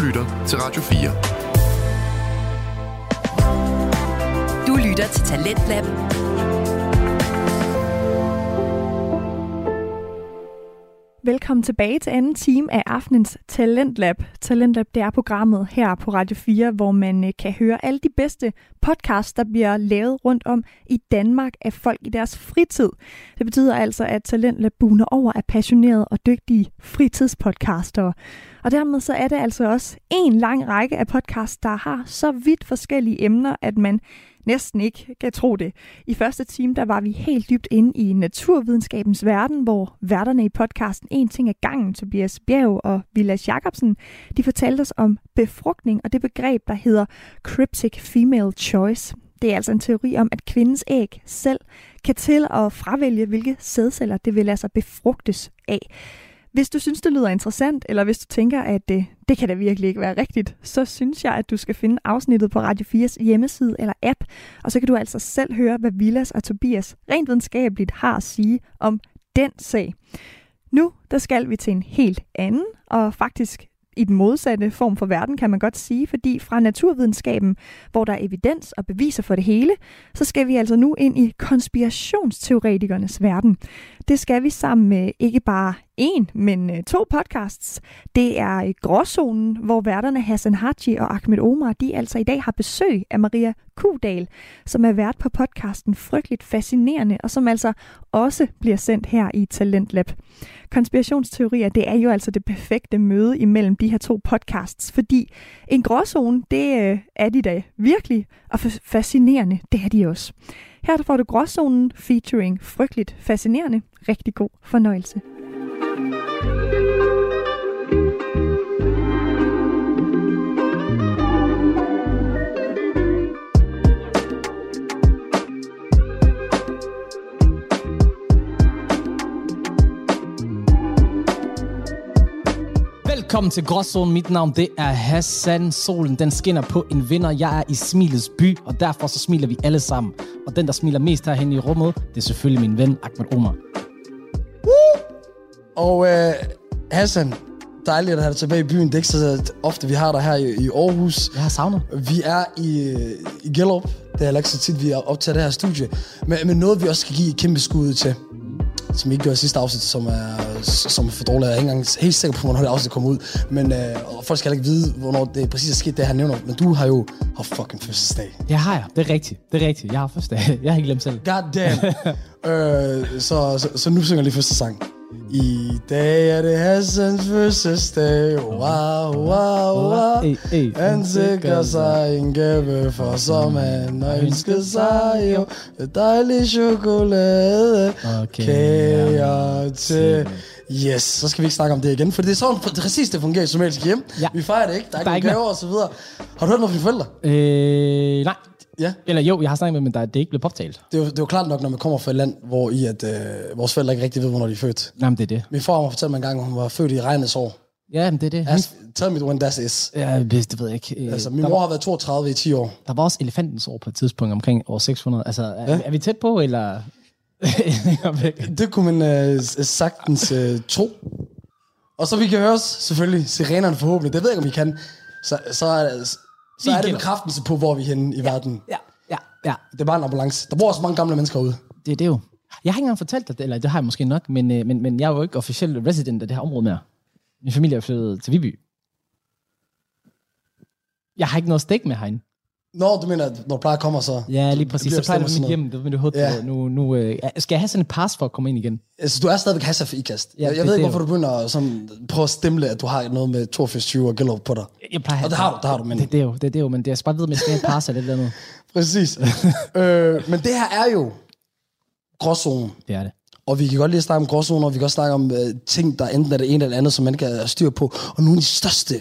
lytter til Radio 4. Du lytter til Talentlab. Velkommen tilbage til anden time af aftenens Talentlab. Talentlab det er programmet her på Radio 4, hvor man øh, kan høre alle de bedste podcasts, der bliver lavet rundt om i Danmark af folk i deres fritid. Det betyder altså, at Talentlab buner over af passionerede og dygtige fritidspodcaster. Og dermed så er det altså også en lang række af podcasts, der har så vidt forskellige emner, at man næsten ikke kan tro det. I første time, der var vi helt dybt inde i naturvidenskabens verden, hvor værterne i podcasten En ting af gangen, Tobias Bjerg og Vilas Jacobsen, de fortalte os om befrugtning og det begreb, der hedder cryptic female choice. Det er altså en teori om, at kvindens æg selv kan til at fravælge, hvilke sædceller det vil lade sig befrugtes af. Hvis du synes, det lyder interessant, eller hvis du tænker, at det, det kan da virkelig ikke være rigtigt, så synes jeg, at du skal finde afsnittet på Radio 4's hjemmeside eller app, og så kan du altså selv høre, hvad Villas og Tobias rent videnskabeligt har at sige om den sag. Nu der skal vi til en helt anden, og faktisk i den modsatte form for verden, kan man godt sige, fordi fra naturvidenskaben, hvor der er evidens og beviser for det hele, så skal vi altså nu ind i konspirationsteoretikernes verden. Det skal vi sammen med ikke bare en, men øh, to podcasts. Det er øh, Gråzonen, hvor værterne Hassan Haji og Ahmed Omar, de altså i dag har besøg af Maria Kudal, som er vært på podcasten Frygteligt Fascinerende, og som altså også bliver sendt her i Talentlab. Konspirationsteorier, det er jo altså det perfekte møde imellem de her to podcasts, fordi en gråzone, det øh, er de da virkelig, og fascinerende, det er de også. Her får du gråzonen featuring Frygteligt Fascinerende. Rigtig god fornøjelse. Velkommen til Gråzonen. Mit navn det er Hassan. Solen den skinner på en vinder. Jeg er i Smilets by, og derfor så smiler vi alle sammen. Og den, der smiler mest herhen i rummet, det er selvfølgelig min ven Ahmed Omar. Woo! Og øh, Hassan, dejligt at have dig tilbage i byen. Det er ikke så ofte, vi har dig her i, i Aarhus. Jeg har savnet. Vi er i, i Gellerup. Det er ikke så tit, vi er optaget det her studie. Men, men noget, vi også skal give et kæmpe skud til som ikke gjorde sidste afsnit, som er, som er for dårligt. Jeg er ikke engang helt sikker på, hvornår det afsnit kommer ud. Men øh, og folk skal ikke vide, hvornår det præcis er sket, det han nævner. Men du har jo haft fucking fødselsdag. Det har jeg. Det er rigtigt. Det er rigtigt. Jeg har fødselsdag. Jeg har ikke glemt selv. God damn. øh, så, så, så, nu synger jeg lige første sang. I dag er det Hassans fødselsdag. Wow, wow, wow. Han sikrer sig en gave for som han har ønsket sig. Jo, dejlig chokolade. Okay, kager til... Yes, så skal vi ikke snakke om det igen, for det er sådan præcis, det fungerer i somalisk hjem. Ja. Vi fejrer det ikke, der er, der er ikke gaver og så videre. Har du hørt noget fra dine forældre? Øh, nej. Ja. Eller jo, jeg har snakket med men der, det er ikke blevet påtalt. Det er, jo, det er jo klart nok, når man kommer fra et land, hvor i at, øh, vores forældre ikke rigtig ved, hvornår de er født. Jamen, det er det. Min far har fortalt mig en gang, at hun var født i regnets år. Ja, men det er det. Ask, tell me when that is. Ja, det, det ved jeg ikke. Altså, min der mor var, har været 32 i 10 år. Der var også elefantens år på et tidspunkt omkring år 600. Altså, er, ja. er vi tæt på, eller... det kunne man øh, sagtens øh, tro. Og så vi kan høre os, selvfølgelig, sirenerne forhåbentlig. Det ved jeg ikke, om vi kan. Så, så, er, så, er det bekræftelse på, hvor vi er henne i ja, verden. Ja, ja, ja. Det er bare en ambulance. Der bor også mange gamle mennesker ude. Det er det jo. Jeg har ikke engang fortalt dig det, eller det har jeg måske nok, men, øh, men, men jeg er jo ikke officielt resident af det her område mere. Min familie er flyttet til Viby. Jeg har ikke noget stik med herinde. Nå, du mener, når du plejer at komme, så... Ja, lige præcis. Så plejer det mit hjem. Det vil du håbe ja. Nu, nu, øh, skal jeg have sådan en pass for at komme ind igen? Altså, du er stadigvæk hasser for ikast. Ja, jeg, jeg ved ikke, hvorfor du begynder at sådan, prøve at stemple, at du har noget med 82 og Gellup på dig. Jeg plejer og det har du, det har du, men... Det, det, er jo, det, det er jo, men det er bare ved, at jeg skal have pass eller det andet. Præcis. øh, men det her er jo gråzonen. Det er det. Og vi kan godt lide at snakke om gråzoner, og vi kan også snakke om uh, ting, der enten er det ene eller andet, som man kan have styr på. Og nogle af de største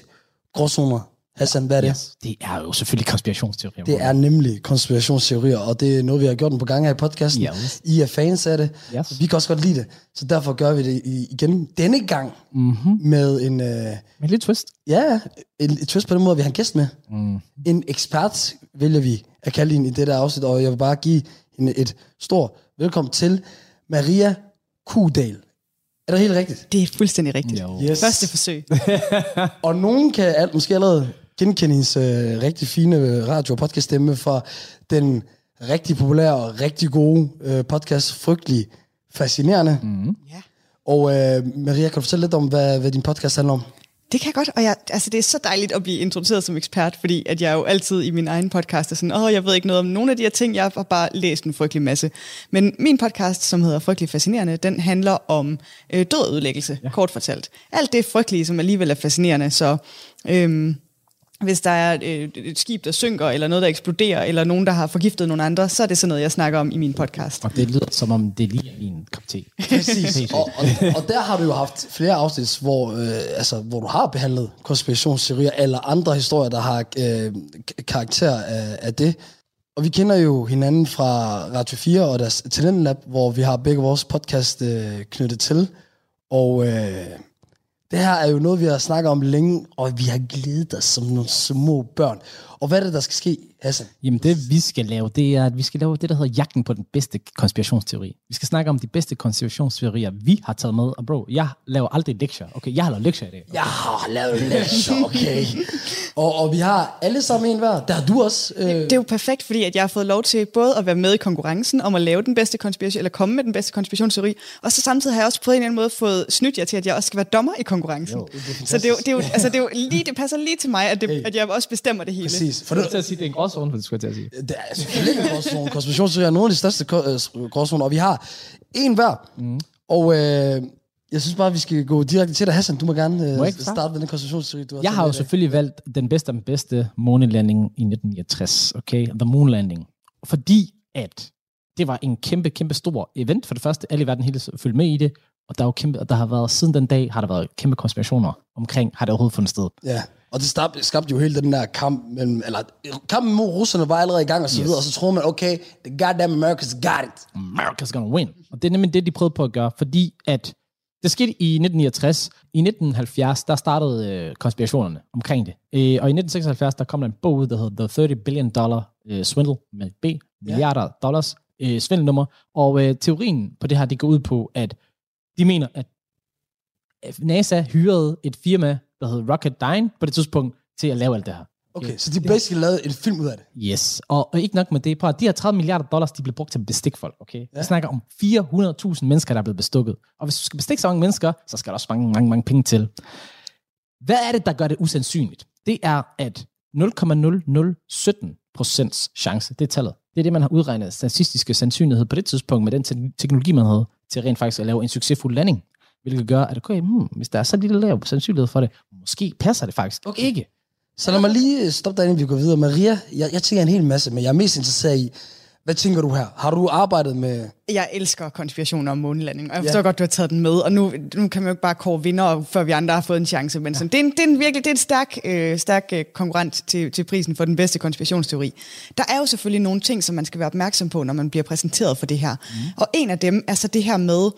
gråzoner, Hassan, hvad er det? Yes, det er jo selvfølgelig konspirationsteorier. Det er nemlig konspirationsteorier, og det er noget, vi har gjort den på gange her i podcasten. Yes. I er fans af det. Yes. Vi kan også godt lide det, så derfor gør vi det igen denne gang mm-hmm. med en... Uh, med en lille twist. Ja, en, en twist på den måde, vi har en gæst med. Mm. En ekspert vælger vi at kalde hende i det der afsnit, og jeg vil bare give hende et stort velkommen til Maria Kudal. Er det helt rigtigt? Det er fuldstændig rigtigt. Jo. Yes. Første forsøg. Og nogen kan alt, måske allerede genkende hendes øh, rigtig fine radio- og podcaststemme fra den rigtig populære og rigtig gode øh, podcast, Frygtelig Fascinerende. Mm. Ja. Og øh, Maria, kan du fortælle lidt om, hvad, hvad din podcast handler om? Det kan jeg godt, og jeg, altså det er så dejligt at blive introduceret som ekspert, fordi at jeg jo altid i min egen podcast er sådan, åh, jeg ved ikke noget om nogle af de her ting, jeg har bare læst en frygtelig masse. Men min podcast, som hedder Frygtelig Fascinerende, den handler om øh, død og ødelæggelse, ja. kort fortalt. Alt det frygtelige, som alligevel er fascinerende, så... Øhm, hvis der er et, et skib, der synker, eller noget, der eksploderer, eller nogen, der har forgiftet nogle andre, så er det sådan noget, jeg snakker om i min podcast. Og det lyder som om, det lige er min kop te. Præcis. og, og, og der har du jo haft flere afsnit, hvor, øh, altså, hvor du har behandlet konspirationsteorier eller andre historier, der har øh, karakter af, af det. Og vi kender jo hinanden fra Radio 4 og deres Talentlab, hvor vi har begge vores podcast øh, knyttet til. Og øh, det her er jo noget, vi har snakket om længe, og vi har glædet os som nogle små børn. Og hvad er det, der skal ske, Hassan? Jamen det vi skal lave, det er, at vi skal lave det, der hedder jagten på den bedste konspirationsteori. Vi skal snakke om de bedste konspirationsteorier, vi har taget med. Og bro, jeg laver aldrig lektier. Okay, jeg har lavet lektier i dag. Jeg har lavet lektier, okay. og, og vi har alle sammen en hver. Der har du også. Øh, Det er jo perfekt, fordi at jeg har fået lov til både at være med i konkurrencen om at lave den bedste konspiration, eller komme med den bedste konspirationsteori, og så samtidig har jeg også på en eller anden måde fået snydt jer til, at jeg også skal være dommer i konkurrencen. Jo, det så det er jo, det er jo, altså det er jo lige, det passer lige til mig, at, det, Hey. at jeg også bestemmer det hele. Præcis. For For det, det til at sige, det er en gråzone, for jeg sige. det er selvfølgelig en gråzone. Konspirationsteorier er nogle af de største øh, gråzoner, og vi har en hver. Mm. Og øh, jeg synes bare, vi skal gå direkte til dig. Hassan, du må gerne Må øh, jeg ikke starte med den konspirationsteori, du har Jeg har jo selvfølgelig valgt den bedste af den bedste månelanding i 1969, okay? The Moon Landing. Fordi at det var en kæmpe, kæmpe stor event. For det første, alle i verden hele følge med i det. Og der, er jo kæmpe, og der har været, siden den dag, har der været kæmpe konspirationer omkring, har det overhovedet fundet sted. Ja, og det skabte, skabte jo hele den der kamp mellem, eller kampen mod russerne var allerede i gang og så Yes. videre, og så troede man, okay, the goddamn Americans got it. America's gonna win. Og det er nemlig det, de prøvede på at gøre, fordi at det skete i 1969. I 1970, der startede øh, konspirationerne omkring det. Øh, og i 1976, der kom der en bog ud, der hedder The 30 Billion Dollar øh, Swindle med B, milliarder dollars øh, svindelnummer. Og øh, teorien på det her, det går ud på, at de mener, at NASA hyrede et firma, der hed Rocketdyne på det tidspunkt, til at lave alt det her. Okay, så de basically lavede en film ud af det. Yes, og, og ikke nok med det. Prøv, de her 30 milliarder dollars, de blev brugt til at bestikke folk, okay? Ja. Vi snakker om 400.000 mennesker, der er blevet bestukket. Og hvis du skal bestikke så mange mennesker, så skal der også mange, mange, mange penge til. Hvad er det, der gør det usandsynligt? Det er, at 0,0017 procents chance, det er tallet. Det er det, man har udregnet statistiske sandsynlighed på det tidspunkt med den te- teknologi, man havde til rent faktisk at lave en succesfuld landing. Hvilket gør, at okay, hmm, hvis der er så lille lav sandsynlighed for det, måske passer det faktisk okay. ikke. Så lad mig lige stoppe dig, inden vi går videre. Maria, jeg, jeg tænker en hel masse, men jeg er mest interesseret i, hvad tænker du her? Har du arbejdet med... Jeg elsker konspirationer om månelanding, og jeg Ja. forstår ja. godt, du har taget den med, og nu, nu kan man jo ikke bare kåre vinder, før vi andre har fået en chance, men sådan, det, er en, det er en virkelig det er en stærk, øh, stærk øh, konkurrent til, til prisen for den bedste konspirationsteori. Der er jo selvfølgelig nogle ting, som man skal være opmærksom på, når man bliver præsenteret for det her. Mm. Og en af dem er så det her med,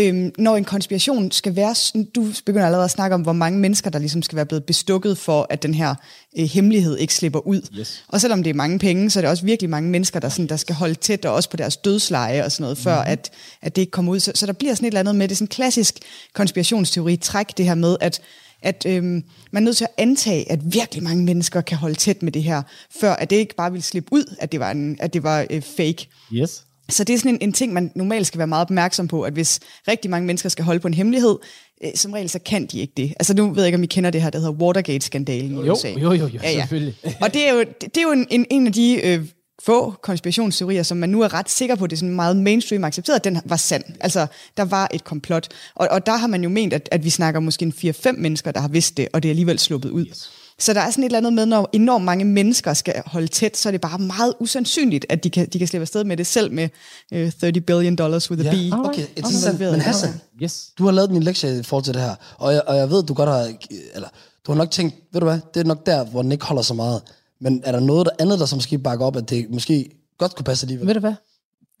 Øhm, når en konspiration skal være, du begynder allerede at snakke om, hvor mange mennesker, der ligesom skal være blevet bestukket for, at den her øh, hemmelighed ikke slipper ud. Yes. Og selvom det er mange penge, så er det også virkelig mange mennesker, der, sådan, der skal holde tæt, og også på deres dødsleje og sådan noget, før Mhm. at, at det ikke kommer ud. Så, så der bliver sådan et eller andet med, det er sådan en klassisk konspirationsteori-træk, det her med, at at øhm, man er nødt til at antage, at virkelig mange mennesker kan holde tæt med det her, før at det ikke bare vil slippe ud, at det var, en, at det var øh, fake. Yes. Så det er sådan en, en ting, man normalt skal være meget opmærksom på, at hvis rigtig mange mennesker skal holde på en hemmelighed, øh, som regel så kan de ikke det. Altså nu ved jeg ikke, om I kender det her, der hedder Watergate-skandalen i Jo, USA. jo, jo, jo, selvfølgelig. Og det er jo, det, det er jo en, en, en af de øh, få konspirationsteorier, som man nu er ret sikker på, det er sådan meget mainstream accepteret, at den var sand. Altså, der var et komplot. Og, og der har man jo ment, at, at vi snakker måske en 4-5 mennesker, der har vidst det, og det er alligevel sluppet ud. Yes. Så der er sådan et eller andet med, når enormt mange mennesker skal holde tæt, så er det bare meget usandsynligt, at de kan, de kan slippe afsted med det selv med øh, 30 billion dollars with a Ja, B. okay, interessant. Alright. Men Hassan, Yes. du har lavet din lektie i forhold til det her, og jeg, og jeg ved, du godt har, eller du har nok tænkt, ved du hvad, det er nok der, hvor den ikke holder så meget. Men er der noget der andet, der så måske bakker op, at det måske godt kunne passe alligevel? Ved du hvad?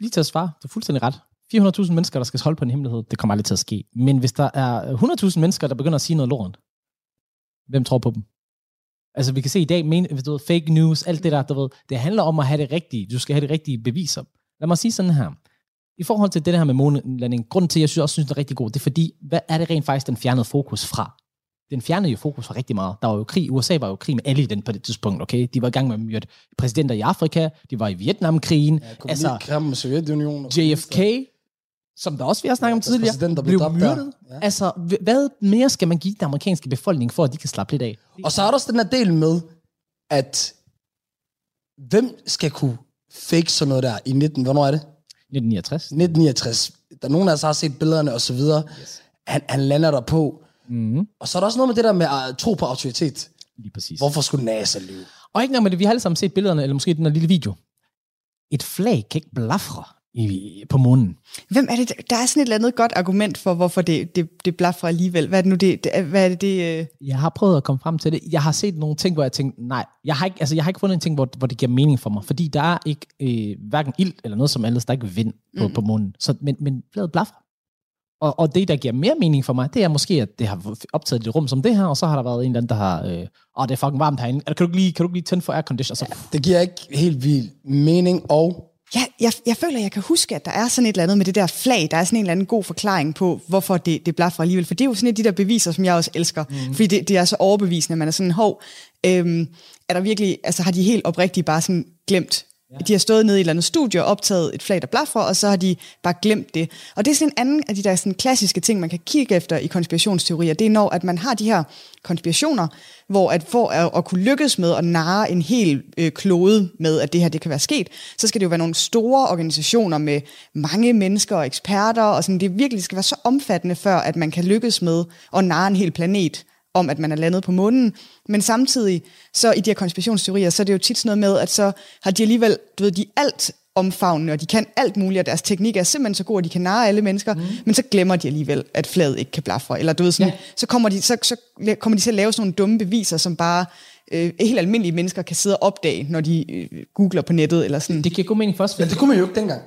Lige til at svare. Du er fuldstændig ret. 400.000 mennesker, der skal holde på en hemmelighed, det kommer aldrig til at ske. Men hvis der er 100.000 mennesker, der begynder at sige noget lort, hvem tror på dem? Altså, vi kan se i dag, men, du ved, fake news, alt det der, du ved, det handler om at have det rigtige. Du skal have det rigtige beviser. Lad mig sige sådan her. i forhold til det her med månelanding, grunden til, at jeg synes, også synes, det er rigtig god, det er fordi, hvad er det rent faktisk, den fjernede fokus fra? Den fjernede jo fokus fra rigtig meget. Der var jo krig, USA var jo krig med alle i den på det tidspunkt, okay? De var i gang med at myrde præsidenter i Afrika, de var i Vietnamkrigen, Ja, altså, Sovjetunionen. JFK, som der også vi har snakket om deres tidligere, præsident, der blev blev der. myrdet. Ja. Altså, hvad mere skal man give den amerikanske befolkning, for at de kan slappe lidt af? Og så er der også den her del med, at hvem skal kunne fake sådan noget der i 19, hvornår er det? 1969. 1969. Der er nogen af os, har set billederne og så videre. Yes. Han, han lander der på. Mm-hmm. Og så er der også noget med det der med at tro på autoritet. Lige præcis. Hvorfor skulle NASA lyve? Og ikke nok med det, vi har alle sammen set billederne, eller måske den der lille video. Et flag kan ikke blafre i, på månen. Hvem er det? Der er sådan et eller andet godt argument for, hvorfor det, det, det blaffer alligevel. Hvad er det nu, det, det, hvad er det, det øh... Jeg har prøvet at komme frem til det. Jeg har set nogle ting, hvor jeg tænkte, nej, jeg har ikke, altså, jeg har ikke fundet en ting, hvor, hvor det giver mening for mig. Fordi der er ikke øh, hverken ild eller noget som ellers, der er ikke vind på, mm. på månen. Så, men, men flaget blafrer. Og, og det, der giver mere mening for mig, det er måske, at det har optaget et rum som det her, og så har der været en eller anden, der har, øh, åh, det er fucking varmt herinde. Eller kan du ikke lige, kan du ikke lige tænde for aircondition? Så, Det giver ikke helt vildt mening, og Ja, jeg, jeg føler, jeg kan huske, at der er sådan et eller andet med det der flag. Der er sådan en eller anden god forklaring på, hvorfor det, det blaffer alligevel. For det er jo sådan et af de der beviser, som jeg også elsker. Mm. Fordi det, det er så overbevisende, at man er sådan, hov, øhm, er der virkelig, altså har de helt oprigtigt bare sådan glemt Ja. De har stået nede i et eller andet studie og optaget et flag, der blaffer, og så har de bare glemt det. Og det er sådan en anden af de der sådan klassiske ting, man kan kigge efter i konspirationsteorier. Det er når, at man har de her konspirationer, hvor at for at, at kunne lykkes med at narre en hel øh, klode med, at det her det kan være sket, så skal det jo være nogle store organisationer med mange mennesker og eksperter, og sådan, det virkelig skal være så omfattende, før at man kan lykkes med at narre en hel planet om, at man er landet på månen. Men samtidig, så i de her konspirationsteorier, så er det jo tit sådan noget med, at så har de alligevel, du ved, de alt omfavnende, og de kan alt muligt, og deres teknik er simpelthen så god, at de kan narre alle mennesker, mm. men så glemmer de alligevel, at flaget ikke kan blafre. Eller du ved sådan, ja. så, kommer de, så, så kommer de til at lave sådan nogle dumme beviser, som bare øh, helt almindelige mennesker kan sidde og opdage, når de øh, googler på nettet. Eller sådan. det giver god mening for os. men det kunne man jo ikke dengang.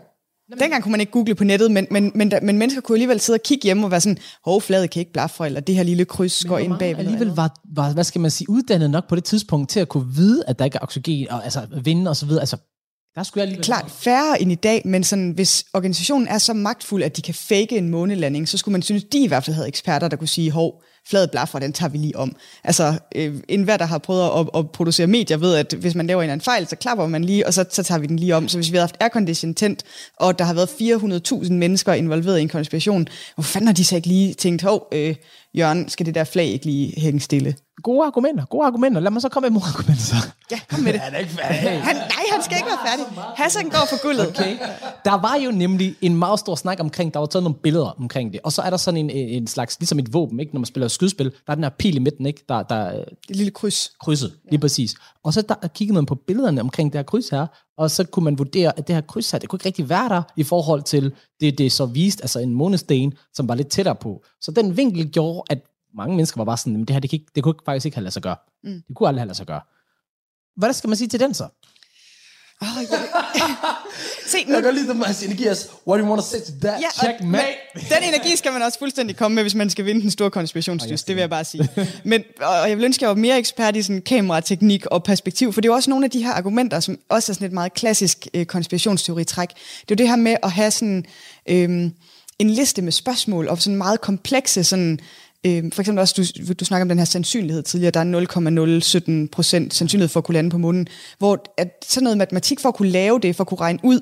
Dengang kunne man ikke google på nettet, men, men, men, men mennesker kunne alligevel sidde og kigge hjemme og være sådan, hov, fladet kan ikke blafre, eller det her lille kryds går ind bag. alligevel var, var, hvad skal man sige, uddannet nok på det tidspunkt til at kunne vide, at der ikke er oxygen, og altså vind og så videre. Altså, der skulle jeg alligevel... Klart færre end i dag, men sådan, hvis organisationen er så magtfuld, at de kan fake en månelanding, så skulle man synes, de i hvert fald havde eksperter, der kunne sige, hov, flad blaffer, den tager vi lige om. Altså, øh, enhver, der har prøvet at, at producere medier, ved, at hvis man laver en eller anden fejl, så klapper man lige, og så, så tager vi den lige om. Så hvis vi havde haft aircondition tændt, og der har været 400.000 mennesker involveret i en konspiration, hvor fanden har de så ikke lige tænkt, hov, øh, Jørgen, skal det der flag ikke lige hænge stille? Gode argumenter, gode argumenter. Lad mig så komme med modargumenter så. Ja, kom med det. Han er ikke færdig. Han, nej, han skal ikke være færdig. Hassan går for guldet. Okay. Der var jo nemlig en meget stor snak omkring, der var taget nogle billeder omkring det, og så er der sådan en, en slags, ligesom et våben, ikke? når man spiller skydespil, der er den her pil i midten, ikke? der, der Et lille kryds. krydset, lige præcis. Og så der, kiggede man på billederne omkring det her kryds her, og så kunne man vurdere, at det her kryds her, det kunne ikke rigtig være der, i forhold til det, det så vist, altså en månesten, som var lidt tættere på. Så den vinkel gjorde, at mange mennesker var bare sådan, "Jamen, det her, det, kan ikke, det kunne faktisk ikke have lade sig gøre. Mm. Det kunne aldrig have lade sig gøre. Hvad skal man sige til den så? Oh, jeg... Se, nu, Jeg kan lide, at hans energi er, what do you want to say to that? Ja, Checkmate. men Den energi skal man også fuldstændig komme med, hvis man skal vinde den store konspirationsdyst, det vil jeg bare sige. Men, og jeg vil ønske, at jeg var mere ekspert i sådan kamerateknik og perspektiv, for det er jo også nogle af de her argumenter, som også er sådan et meget klassisk øh, konspirationsteoritræk. Det er jo det her med at have sådan øh, en liste med spørgsmål, og sådan meget komplekse sådan Øh, for eksempel også, du, du snakker om den her sandsynlighed tidligere, der er 0,017 procent sandsynlighed for at kunne lande på månen, hvor at sådan noget matematik for at kunne lave det, for at kunne regne ud,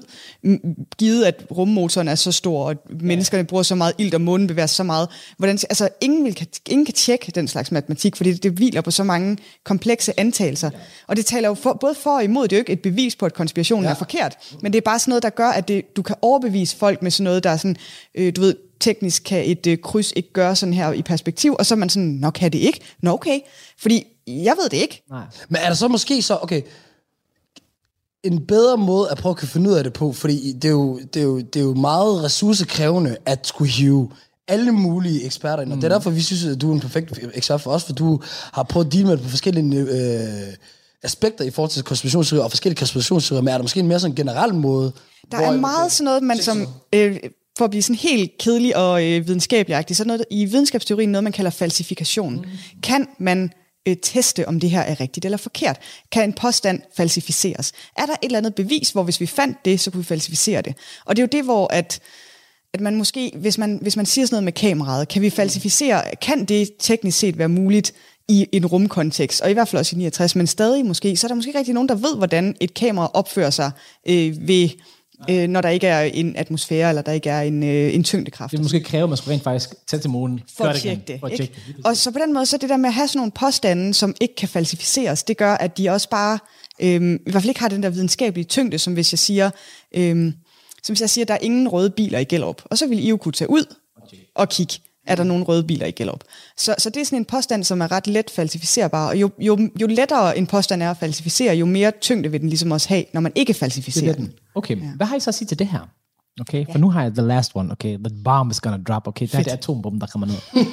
givet at rummotoren er så stor, og menneskerne bruger så meget ilt, og månen bevæger sig så meget, hvordan, altså ingen, vil, kan, ingen kan tjekke den slags matematik, fordi det, det hviler på så mange komplekse antagelser. Og det taler jo for, både for og imod, det er jo ikke et bevis på, at konspirationen ja. er forkert, men det er bare sådan noget, der gør, at det, du kan overbevise folk med sådan noget, der er sådan, øh, du ved, teknisk kan et øh, kryds ikke gøre sådan her i perspektiv, og så er man sådan, nok kan det ikke. Nå okay, fordi jeg ved det ikke. Nej. Men er der så måske så, okay, en bedre måde at prøve at kunne finde ud af det på, fordi det er jo, det er jo, det er jo meget ressourcekrævende at skulle hive alle mulige eksperter ind, og mm. det er derfor, vi synes, at du er en perfekt ekspert for os, for du har prøvet at deal med det på forskellige øh, aspekter i forhold til konspirationsteorier og forskellige konspirationsteorier, men er der måske en mere sådan generel måde? Der er meget sådan noget, man som, øh, for at blive sådan helt kedelig og øh, videnskabelig så er noget i videnskabsteorien noget, man kalder falsifikation. Mm. Kan man øh, teste, om det her er rigtigt eller forkert. Kan en påstand falsificeres? Er der et eller andet bevis, hvor hvis vi fandt det, så kunne vi falsificere det? Og det er jo det, hvor at, at man måske, hvis man, hvis man siger sådan noget med kameraet, kan vi falsificere, kan det teknisk set være muligt i en rumkontekst, og i hvert fald også i 69, men stadig måske, så er der måske ikke rigtig nogen, der ved, hvordan et kamera opfører sig øh, ved øh, når der ikke er en atmosfære, eller der ikke er en, øh, en tyngdekraft. Det måske kræve, at man skulle rent faktisk tage til månen. For at tjekke det. For at tjekke det. Og så på den måde, så det der med at have sådan nogle påstande, som ikke kan falsificeres, det gør, at de også bare, øh, i hvert fald ikke har den der videnskabelige tyngde, som hvis jeg siger, øh, som hvis jeg siger, at der er ingen røde biler i Gellerup. Og så vil I jo kunne tage ud og kigge er der nogle røde biler i Gellerup. Så, så det er sådan en påstand, som er ret let falsificerbar, og jo, jo, jo lettere en påstand er at falsificere, jo mere tyngde vil den ligesom også have, når man ikke falsificerer den. Okay, ja. hvad har I så at sige til det her? Okay, for ja. nu har jeg the last one, okay, the bomb is gonna drop, okay, der er det atombomben, der kommer ned.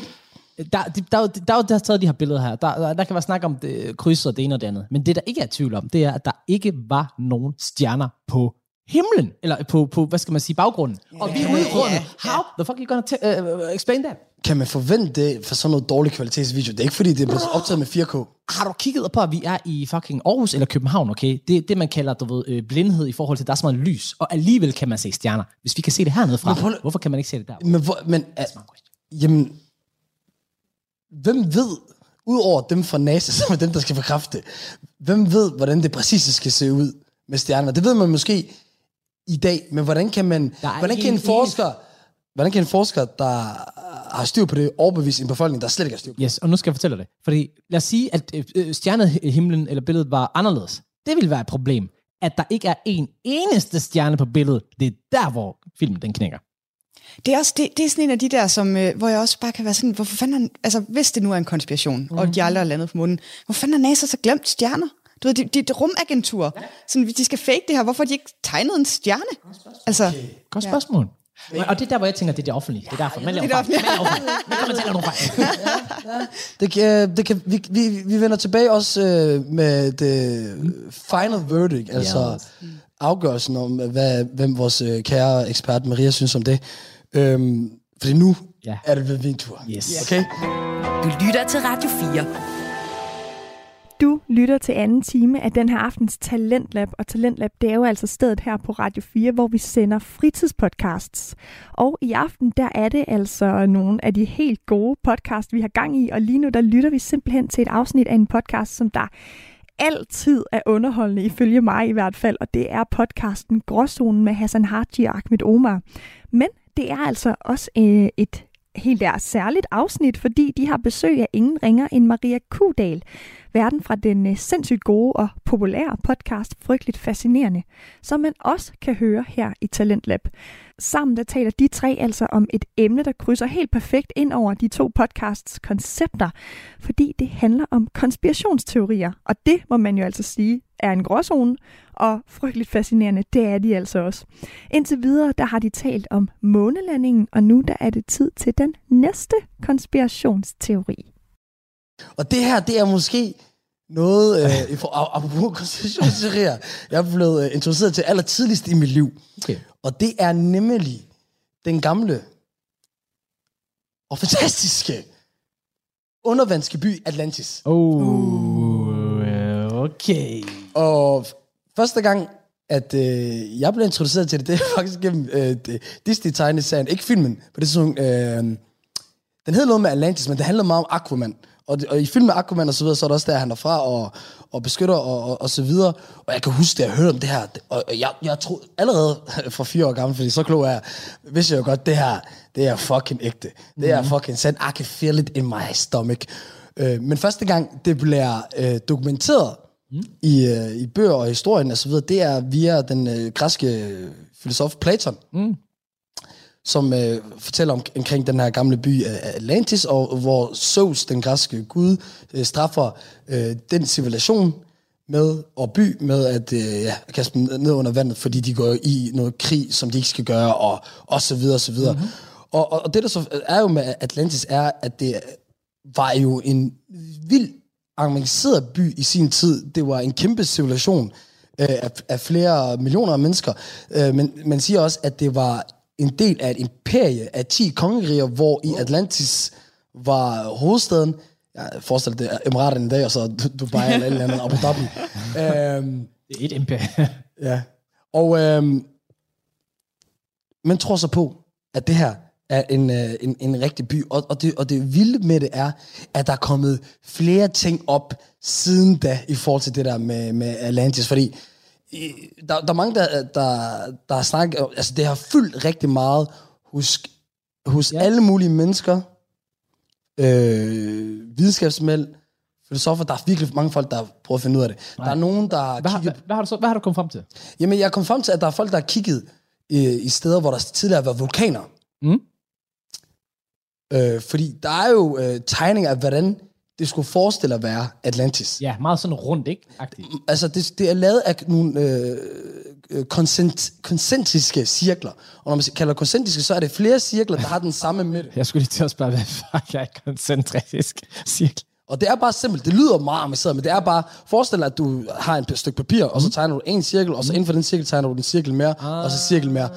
der, der, der, der, der er stadig de her billeder her. Der, der, der kan være snak om det, kryds og det ene og det andet. Men det, der ikke er tvivl om, det er, at der ikke var nogen stjerner på himlen, eller på, på hvad skal man sige, baggrunden. Yeah. Og vi er ude i rummet. How the fuck are you gonna uh, explain that? Kan man forvente det for sådan noget dårlig kvalitetsvideo? Det er ikke fordi, det er blevet optaget med 4K. Har du kigget på, at vi er i fucking Aarhus eller København, okay? Det det, man kalder, du ved, øh, blindhed i forhold til, at der er så meget lys, og alligevel kan man se stjerner. Hvis vi kan se det hernede fra, prøv, hvorfor kan man ikke se det der? Men, hvor, men uh, jamen, hvem ved, udover dem fra NASA, som er dem, der skal bekræfte hvem ved, hvordan det præcis skal se ud med stjerner? Det ved man måske i dag, men hvordan kan man, hvordan kan en forsker, hvordan kan en forsker, der har styr på det, overbevise en befolkning, der slet ikke har styr på det? Yes, og nu skal jeg fortælle dig det. Fordi lad os sige, at øh, stjernehimlen eller billedet var anderledes. Det vil være et problem, at der ikke er en eneste stjerne på billedet. Det er der, hvor filmen den knækker. Det er, også, det, det er sådan en af de der, som, øh, hvor jeg også bare kan være sådan, hvorfor fanden, altså hvis det nu er en konspiration, mm-hmm. og de aldrig er landet på munden, hvorfor fanden har NASA så glemt stjerner? Du ved, det, det er rumagentur. Ja. Sådan, de skal fake det her. Hvorfor har de ikke tegnet en stjerne? Altså, okay. Godt spørgsmål. Ja. Og det er der, hvor jeg tænker, det er det offentlige. Det er derfor. Man laver fejl. Man laver fejl. Man kommer til at lave nogle fejl. Det kan, det kan, vi, vi, vi vender tilbage også øh, med det final verdict, altså yes. afgørelsen om, hvad, hvem vores øh, kære ekspert Maria synes om det. Øhm, fordi nu ja. er det ved min tur. Yes. Okay? Du lytter til Radio 4. Du lytter til anden time af den her aftens Talentlab, og Talentlab det er jo altså stedet her på Radio 4, hvor vi sender fritidspodcasts. Og i aften, der er det altså nogle af de helt gode podcasts, vi har gang i, og lige nu der lytter vi simpelthen til et afsnit af en podcast, som der altid er underholdende, ifølge mig i hvert fald, og det er podcasten Gråzonen med Hassan Haji og Ahmed Omar. Men det er altså også øh, et helt der. Særligt afsnit, fordi de har besøg af ingen ringer end Maria Kudal, verden fra den øh, sindssygt gode og populære podcast Frygteligt Fascinerende, som man også kan høre her i Talentlab. Sammen der taler de tre altså om et emne, der krydser helt perfekt ind over de to podcasts koncepter, fordi det handler om konspirationsteorier, og det må man jo altså sige er en gråzone, og frygteligt fascinerende, det er de altså også. Indtil videre, der har de talt om månelandingen, og nu der er det tid til den næste konspirationsteori. Og det her, det er måske noget, øh, i for, apropos konspirationsteorier, jeg er blevet øh, introduceret til aller tidligst i mit liv. Okay. Og det er nemlig den gamle og fantastiske undervandske by Atlantis. Oh, okay. Og første gang, at øh, jeg blev introduceret til det, det er faktisk gennem øh, Disney-tegneserien, ikke filmen, på det tidspunkt. Øh, den hed noget med Atlantis, men det handlede meget om Aquaman. Og, og i filmen Aquaman og så videre, så er det også der, han er fra og, og beskytter og, og, og så videre. Og jeg kan huske, at jeg hørte om det her, og jeg, jeg troede allerede fra fire år gammel, fordi så klog er jeg, vidste jeg jo godt, det her, det er fucking ægte. Det er mhm. fucking sandt. I can feel it in my stomach. Øh, men første gang, det bliver øh, dokumenteret mm. i, øh, i bøger og historien og så videre, det er via den øh, græske filosof Platon. Mm som øh, fortæller om, omkring den her gamle by Atlantis, og hvor Zeus, den græske gud, øh, straffer øh, den civilisation med, og by med at øh, ja, kaste dem ned under vandet, fordi de går i noget krig, som de ikke skal gøre, og, og så videre, og så videre. Mm-hmm. Og, og, og det, der så er jo med Atlantis, er, at det var jo en vild avanceret by i sin tid. Det var en kæmpe civilisation øh, af, af flere millioner af mennesker. Øh, men man siger også, at det var en del af et imperie af 10 kongeriger, hvor i Atlantis var hovedstaden, jeg forestiller det er Emiraterne i dag, og så Dubai eller et eller andet, Abu Dhabi. øhm, Det er et imperium. Ja. Og øhm, man tror så på, at det her er en, øh, en, en rigtig by. Og, og, det, og det vilde med det er, at der er kommet flere ting op siden da, i forhold til det der med, med Atlantis. Fordi i, der, der er mange, der, der, der har snakket... Altså, det har fyldt rigtig meget hos, hos Ja. alle mulige mennesker. Øh, videnskabsmænd, filosofer. Der er virkelig mange folk, der har prøvet at finde ud af det. Der er nogen, der Hvad, har- kigget hvad, hvad, har du så, hvad har du kommet frem til? Jamen, jeg kom frem til, at der er folk, der har kigget øh, i steder, hvor der tidligere har været vulkaner. Mm. Øh, fordi der er jo øh, tegninger af, hvordan det skulle forestille at være Atlantis. Ja, meget sådan rundt, ikke? Agtigt. Altså, det, det er lavet af nogle øh, øh, koncent, koncentriske cirkler. Og når man kalder koncentriske, så er det flere cirkler, der har den samme midte. Jeg skulle lige til at spørge, hvad fuck er et koncentrisk cirkel? Og det er bare simpelt. Det lyder meget avanceret, men det er bare... Forestil dig, at du har et stykke papir, og så tegner du en cirkel, og så inden for den cirkel tegner du en cirkel mere, og så cirkel mere.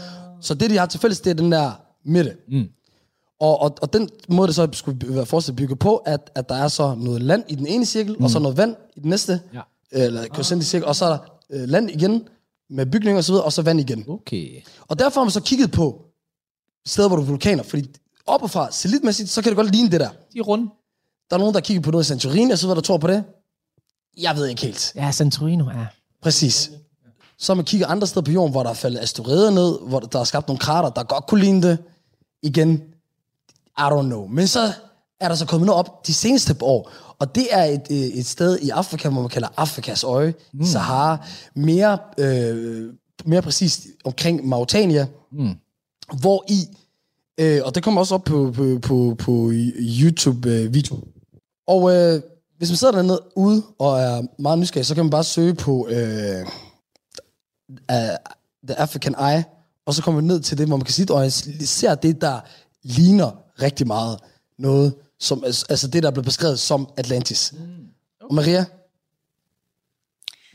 Så det, de har til fælles, det er den der midte. Mm. Og, og, og den måde, det så skulle være fortsat bygget på, at, at der er så noget land i den ene cirkel, mm. og så noget vand i den næste, Ja. eller koncentrisk cirkel, og så er der øh, land igen, med bygninger og så videre, og så vand igen. Okay. Og derfor har man så kigget på steder, hvor der er vulkaner, fordi oppefra, satellitmæssigt, så kan det godt ligne det der. De er runde. Der er nogen, der kigger på noget i Santorini, og så videre, der tror på det. Jeg ved ikke helt. Ja, Santorino, ja. Præcis. Så man kigger andre steder på jorden, hvor der er faldet asteroider ned, hvor der er skabt nogle krater, der godt kunne ligne det. Igen, I don't know. Men så er der så kommet noget op de seneste år, og det er et, øh, et sted i Afrika, hvor man kalder Afrikas øje, mm. Sahara, mere, øh, mere præcist omkring Mauritania, mm. hvor i, øh, og det kommer også op på, på, på, på YouTube-video, og øh, hvis man sidder dernede ude og er meget nysgerrig, så kan man bare søge på øh, uh, The African Eye, og så kommer man ned til det, hvor man kan sige, og ser det, der ligner rigtig meget noget, som, altså det, der er blevet beskrevet som Atlantis. Mm. Og Maria,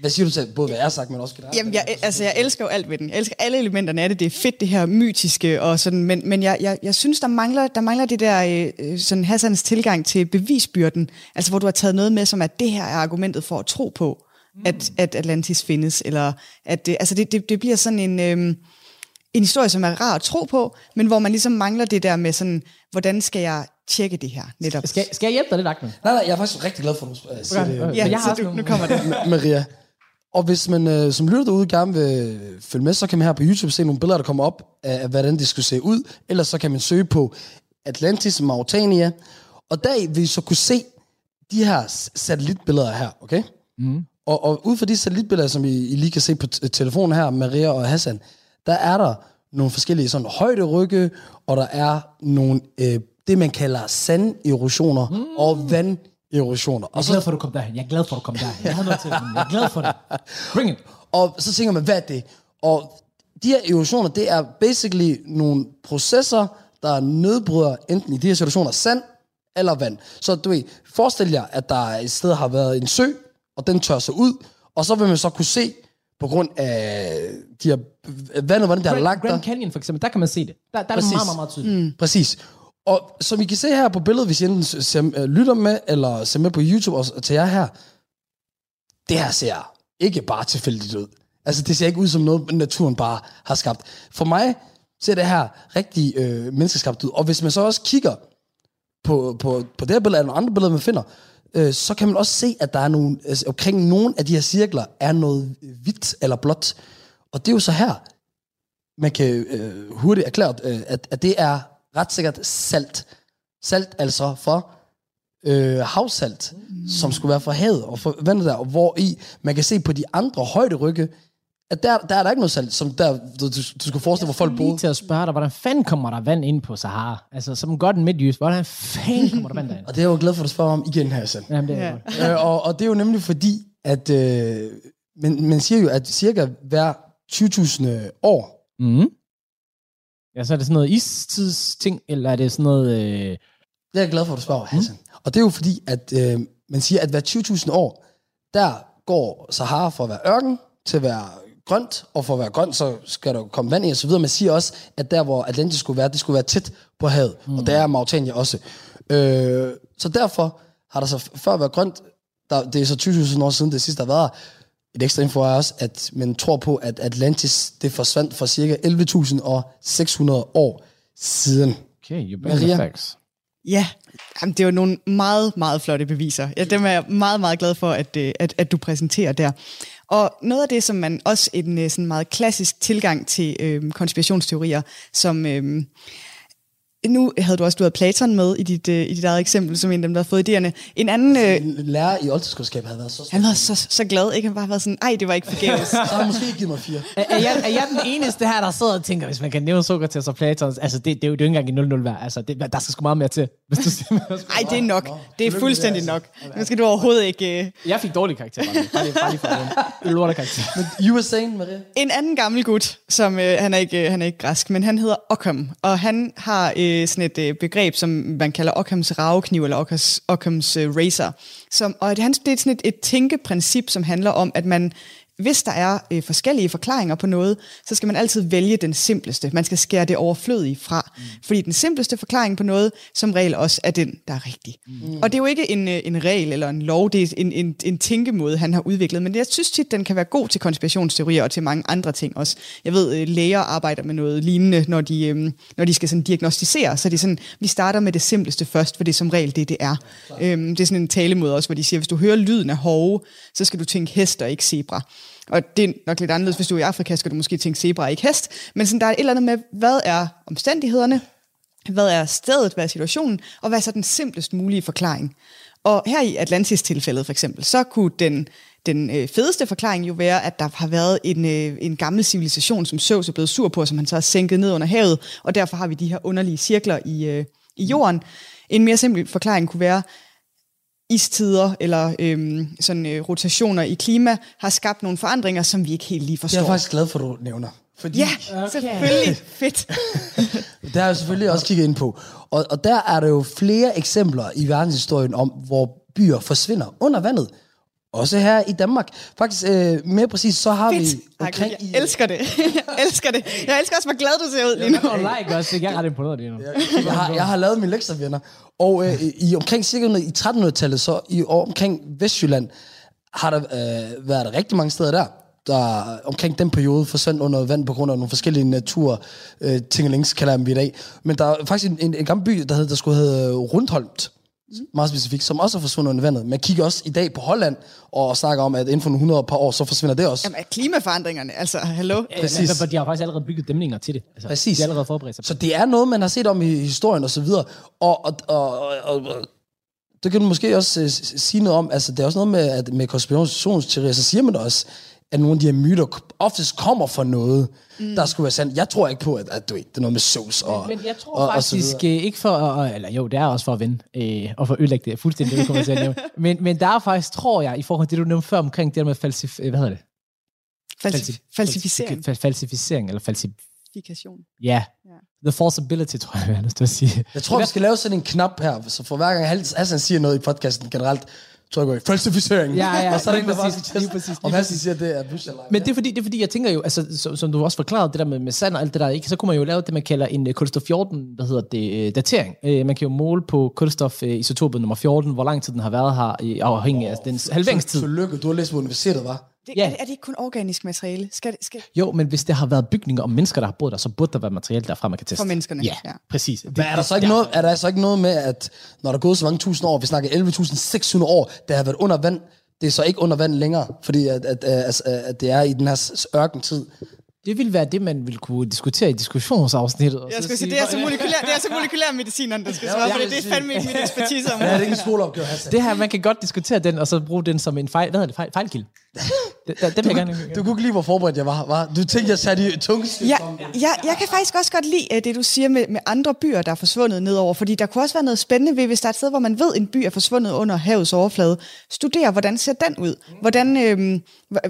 hvad siger du til både, hvad jeg har sagt, men også generelt? Jamen, jeg, altså, jeg elsker jo alt ved den. Jeg elsker alle elementerne af det. Det er fedt, det her mytiske og sådan, men, men jeg, jeg, jeg synes, der mangler, der mangler det der, øh, sådan Hassans tilgang til bevisbyrden. Altså, hvor du har taget noget med, som at det her er argumentet for at tro på, mm. at, at Atlantis findes. Eller at det, altså, det, det, det bliver sådan en... Øh, en historie, som er rar at tro på, men hvor man ligesom mangler det der med sådan, hvordan skal jeg tjekke det her netop? Skal, skal jeg hjælpe dig lidt, Ahmed? Nej, nej, jeg er faktisk rigtig glad for, at du uh, siger Okay, det. okay. Ja, jeg har du, nu kommer det. Ma- Maria. Og hvis man øh, som lytter derude gerne vil følge med, så kan man her på YouTube se nogle billeder, der kommer op af, af hvordan det skulle se ud. Ellers så kan man søge på Atlantis, Mauritania. Og der vil I så kunne se de her satellitbilleder her, okay? Mm. Og, og ud fra de satellitbilleder, som I, I lige kan se på t- telefonen her, Maria og Hassan, der er der nogle forskellige sådan højderygge, og der er nogle, øh, det man kalder sanderosioner mm. og vanderosioner. Jeg er glad for, at du kom derhen. Jeg er glad for, at du kom derhen. Jeg havde noget til det, jeg er glad for det. Bring it. Og så tænker man, hvad er det? Og de her erosioner, det er basically nogle processer, der nedbryder enten i de her situationer sand eller vand. Så du ved, forestil jer, at der et sted har været en sø, og den tør sig ud, og så vil man så kunne se, på grund af de her vandet, hvordan det har lagt der. Grand Canyon for eksempel, der kan man se det. Der, der er det Præcis. meget, meget, meget tydeligt. Mm. Præcis. Og som I kan se her på billedet, hvis I enten ser, øh, lytter med, eller ser med på YouTube og til jer her, det her ser ikke bare tilfældigt ud. Altså, det ser ikke ud som noget, naturen bare har skabt. For mig ser det her rigtig øh, menneskeskabt ud. Og hvis man så også kigger på, på, på det her billede, eller andre billeder, man finder, øh, så kan man også se, at der er nogle, altså, omkring nogle af de her cirkler, er noget hvidt eller blåt. Og det er jo så her, man kan øh, hurtigt erklære, øh, at, at det er ret sikkert salt. Salt altså for øh, havsalt, mm. som skulle være fra havet og fra vandet der, og hvor i man kan se på de andre højderygge, at der, der er der ikke noget salt, som der, du, du, du skulle forestille, hvor folk Lige boede. til at spørge dig, hvordan fanden kommer der vand ind på Sahara? Altså, som godt en midtjysk, hvordan fanden kommer der vand derind? Og det er jeg jo glad for, at du spørger om igen, Hassan. Jamen, det er Ja. ja. godt. øh, og, og det er jo nemlig fordi, at øh, man, man siger jo, at cirka hver 20.000 år, Mm. Ja, så er det sådan noget istidsting, eller er det sådan noget... Øh... Det er jeg glad for, at du spørger, Hassan. Mm. Og det er jo fordi, at øh, man siger, at hver 20.000 år, der går Sahara fra at være ørken til at være grønt, og for at være grønt, så skal der komme vand i og så videre. Man siger også, at der, hvor Atlantis skulle være, det skulle være tæt på havet, mm. og der er Mauritania også. Øh, så derfor har der så før været grønt, der, det er så 20.000 år siden det sidste, der her. Et ekstra info er også, at man tror på, at Atlantis det forsvandt for cirka 11.600 år siden. Okay, you Maria? facts. Ja, Jamen, det er jo nogle meget, meget flotte beviser. Ja, dem er jeg meget, meget glad for, at, øh, at, at du præsenterer der. Og noget af det, som man også en øh, sådan meget klassisk tilgang til øh, konspirationsteorier, som... Øh, nu havde du også du havde Platon med i dit, øh, i dit eget eksempel, som en af dem, der har fået idéerne. En anden, øh, lærer i oldtidskundskab havde været så han var så, så glad, ikke? Han bare været sådan, ej, det var ikke forgæves. Så har han måske givet mig fire. Er, er, jeg, er jeg den eneste her, der sidder og tænker, hvis man kan nævne Sokrates og Platon, altså det, det, er jo, det er jo ikke engang i 0-0 værd. Altså, det, der skal sgu meget mere til, hvis du siger, Ej, det er nok. Det er fuldstændig nok. Nu skal du overhovedet ikke... Øh, Jeg fik. Bare lige, bare lige, bare lige for den. Lorte karakter. Men you were saying, Maria? En anden gammel gut, som øh, han, er ikke, øh, han er ikke græsk, men han hedder Occam, og han har øh, sådan et øh, begreb, som man kalder Occams ravekniv, eller Occams, Occams øh, razor. Som, og det, han, det er sådan et, et tænkeprincip, som handler om, at man hvis der er øh, forskellige forklaringer på noget, så skal man altid vælge den simpleste. Man skal skære det overflødige fra. Mm. Fordi den simpleste forklaring på noget, som regel også er den, der er rigtig. Mm. Og det er jo ikke en, øh, en regel eller en lov, det er en, en, en tænkemåde, han har udviklet. Men jeg synes tit, den kan være god til konspirationsteorier og til mange andre ting også. Jeg ved, øh, læger arbejder med noget lignende, når de, øh, når de skal sådan diagnostisere. Så er det sådan, vi starter med det simpleste først, for det er som regel det, det er. Øhm, det er sådan en talemåde også, hvor de siger, hvis du hører lyden af hove, så skal du tænke hest og ikke zebra. Og det er nok lidt anderledes, hvis du er i Afrika, skal du måske tænke zebra, ikke hest. Men sådan, der er et eller andet med, hvad er omstændighederne, hvad er stedet, hvad er situationen, og hvad er så den simplest mulige forklaring. Og her i Atlantis-tilfældet for eksempel, så kunne den, den øh, fedeste forklaring jo være, at der har været en, øh, en gammel civilisation, som Søvs er blevet sur på, som han så har sænket ned under havet, og derfor har vi de her underlige cirkler i, øh, i jorden. En mere simpel forklaring kunne være, istider eller øhm, sådan, øh, rotationer i klima har skabt nogle forandringer, som vi ikke helt lige Det er forstår. jeg faktisk glad for, at du nævner. Fordi Ja, okay. selvfølgelig. Fedt. Det har jeg selvfølgelig også kigget ind på. Og, og der er der jo flere eksempler i verdenshistorien om, hvor byer forsvinder under vandet. Også her i Danmark. Faktisk øh, mere præcis, så har Fedt. vi omkring Gud, jeg elsker det. jeg elsker det. Jeg elsker også, hvor glad du ser ud lige nu. Og like også, jeg er ret imponeret lige nu. jeg, har, jeg har lavet mine lektier, venner. Og øh, i omkring cirka i 1300-tallet, så i år omkring Vestjylland, har der øh, været rigtig mange steder der, der omkring den periode forsvandt under vand på grund af nogle forskellige natur øh, tingelings, kalder jeg dem i dag. Men der er faktisk en, en, en gammel by, der, hed, der skulle hedde Rundholmt, meget specifikt, som også er forsvundet under vandet. Man kigger også i dag på Holland og snakker om, at inden for nogle 100 par år, så forsvinder det også. Jamen, er klimaforandringerne, altså, hallo? Præcis. Præcis. De har faktisk allerede bygget dæmninger til det. Altså, Præcis. De har allerede forberedt sig. Så det er noget, man har set om i historien og så videre. Og, og, og, og, og det kan du måske også uh, sige noget om. Altså, det er også noget med, at med konspirationsteorier, så siger man også, at nogle af de her myter oftest kommer fra noget, mm. der skulle være sandt. Jeg tror ikke på, at, at du ved, det er noget med sauce og Men jeg tror og, og faktisk videre. øh, ikke for, at, eller jo, det er også for at vinde, øh, og for at ødelægge det fuldstændig, det kommer til at nævne. Men, men der er faktisk, tror jeg, i forhold til det, du nævnte før omkring det der med falsif, øh, hvad hedder det? Falsi- falsificering. Falsi- falsificering, eller falsi... Falsifikation. Ja. Ja. The falsibility, tror jeg, jeg har lyst til at sige. Jeg tror, vi skal lave sådan en knap her, så for hver gang Hassan siger noget i podcasten generelt, går i falsificering. Ja, ja, og så er det lige bare præcis, skal lige præcis, lige Hassan siger, det er ej. Men det er, fordi, det er fordi, jeg tænker jo, altså, som, som du også forklarede, det der med, med sand og alt det der, ikke? så kunne man jo lave det, man kalder en uh, kulstof 14, hvad hedder det, uh, datering. Uh, man kan jo måle på kulstof uh, isotopet nummer 14, hvor lang tid den har været her, i afhængig af dens halveringstid. Tillykke, du har læst på universitetet, var? Det, Ja. er, er det ikke kun organisk materiale? Skal, det- skal Jo, men hvis det har været bygninger og mennesker, der har boet der, så burde der være materiale derfra, man kan teste. For menneskerne, Ja, ja. præcis. Men er der, så ikke noget, er der så ikke noget med, at når der er gået så mange tusind år, vi snakker 11.600 år, der har været under vand, det er så ikke under vand længere, fordi at, at, at, at, at det er i den her ørkentid. Det ville være det, man ville kunne diskutere i diskussionsafsnittet. og Jeg så skulle sige, det er så molekylær, det er så molekylær medicinerne, der skal svare på det. Det er fandme ikke mit ekspertise om. Ja, det er ikke en skoleopgave, Hassan. Det her, man kan godt diskutere den, og så bruge den som en fejl, hvad hedder det, fejl, fejlkilde. Det, det, det vil jeg gerne. Du kunne ikke lige, hvor forberedt jeg var, var? Du tænkte, jeg satte i tunge Ja, ja, jeg kan faktisk også godt lide øh, det, du siger med, med andre byer, der er forsvundet nedover, fordi der kunne også være noget spændende ved, hvis der er et sted, hvor man ved, en by er forsvundet under havets overflade. Studere, hvordan ser den ud? Hvordan, øh,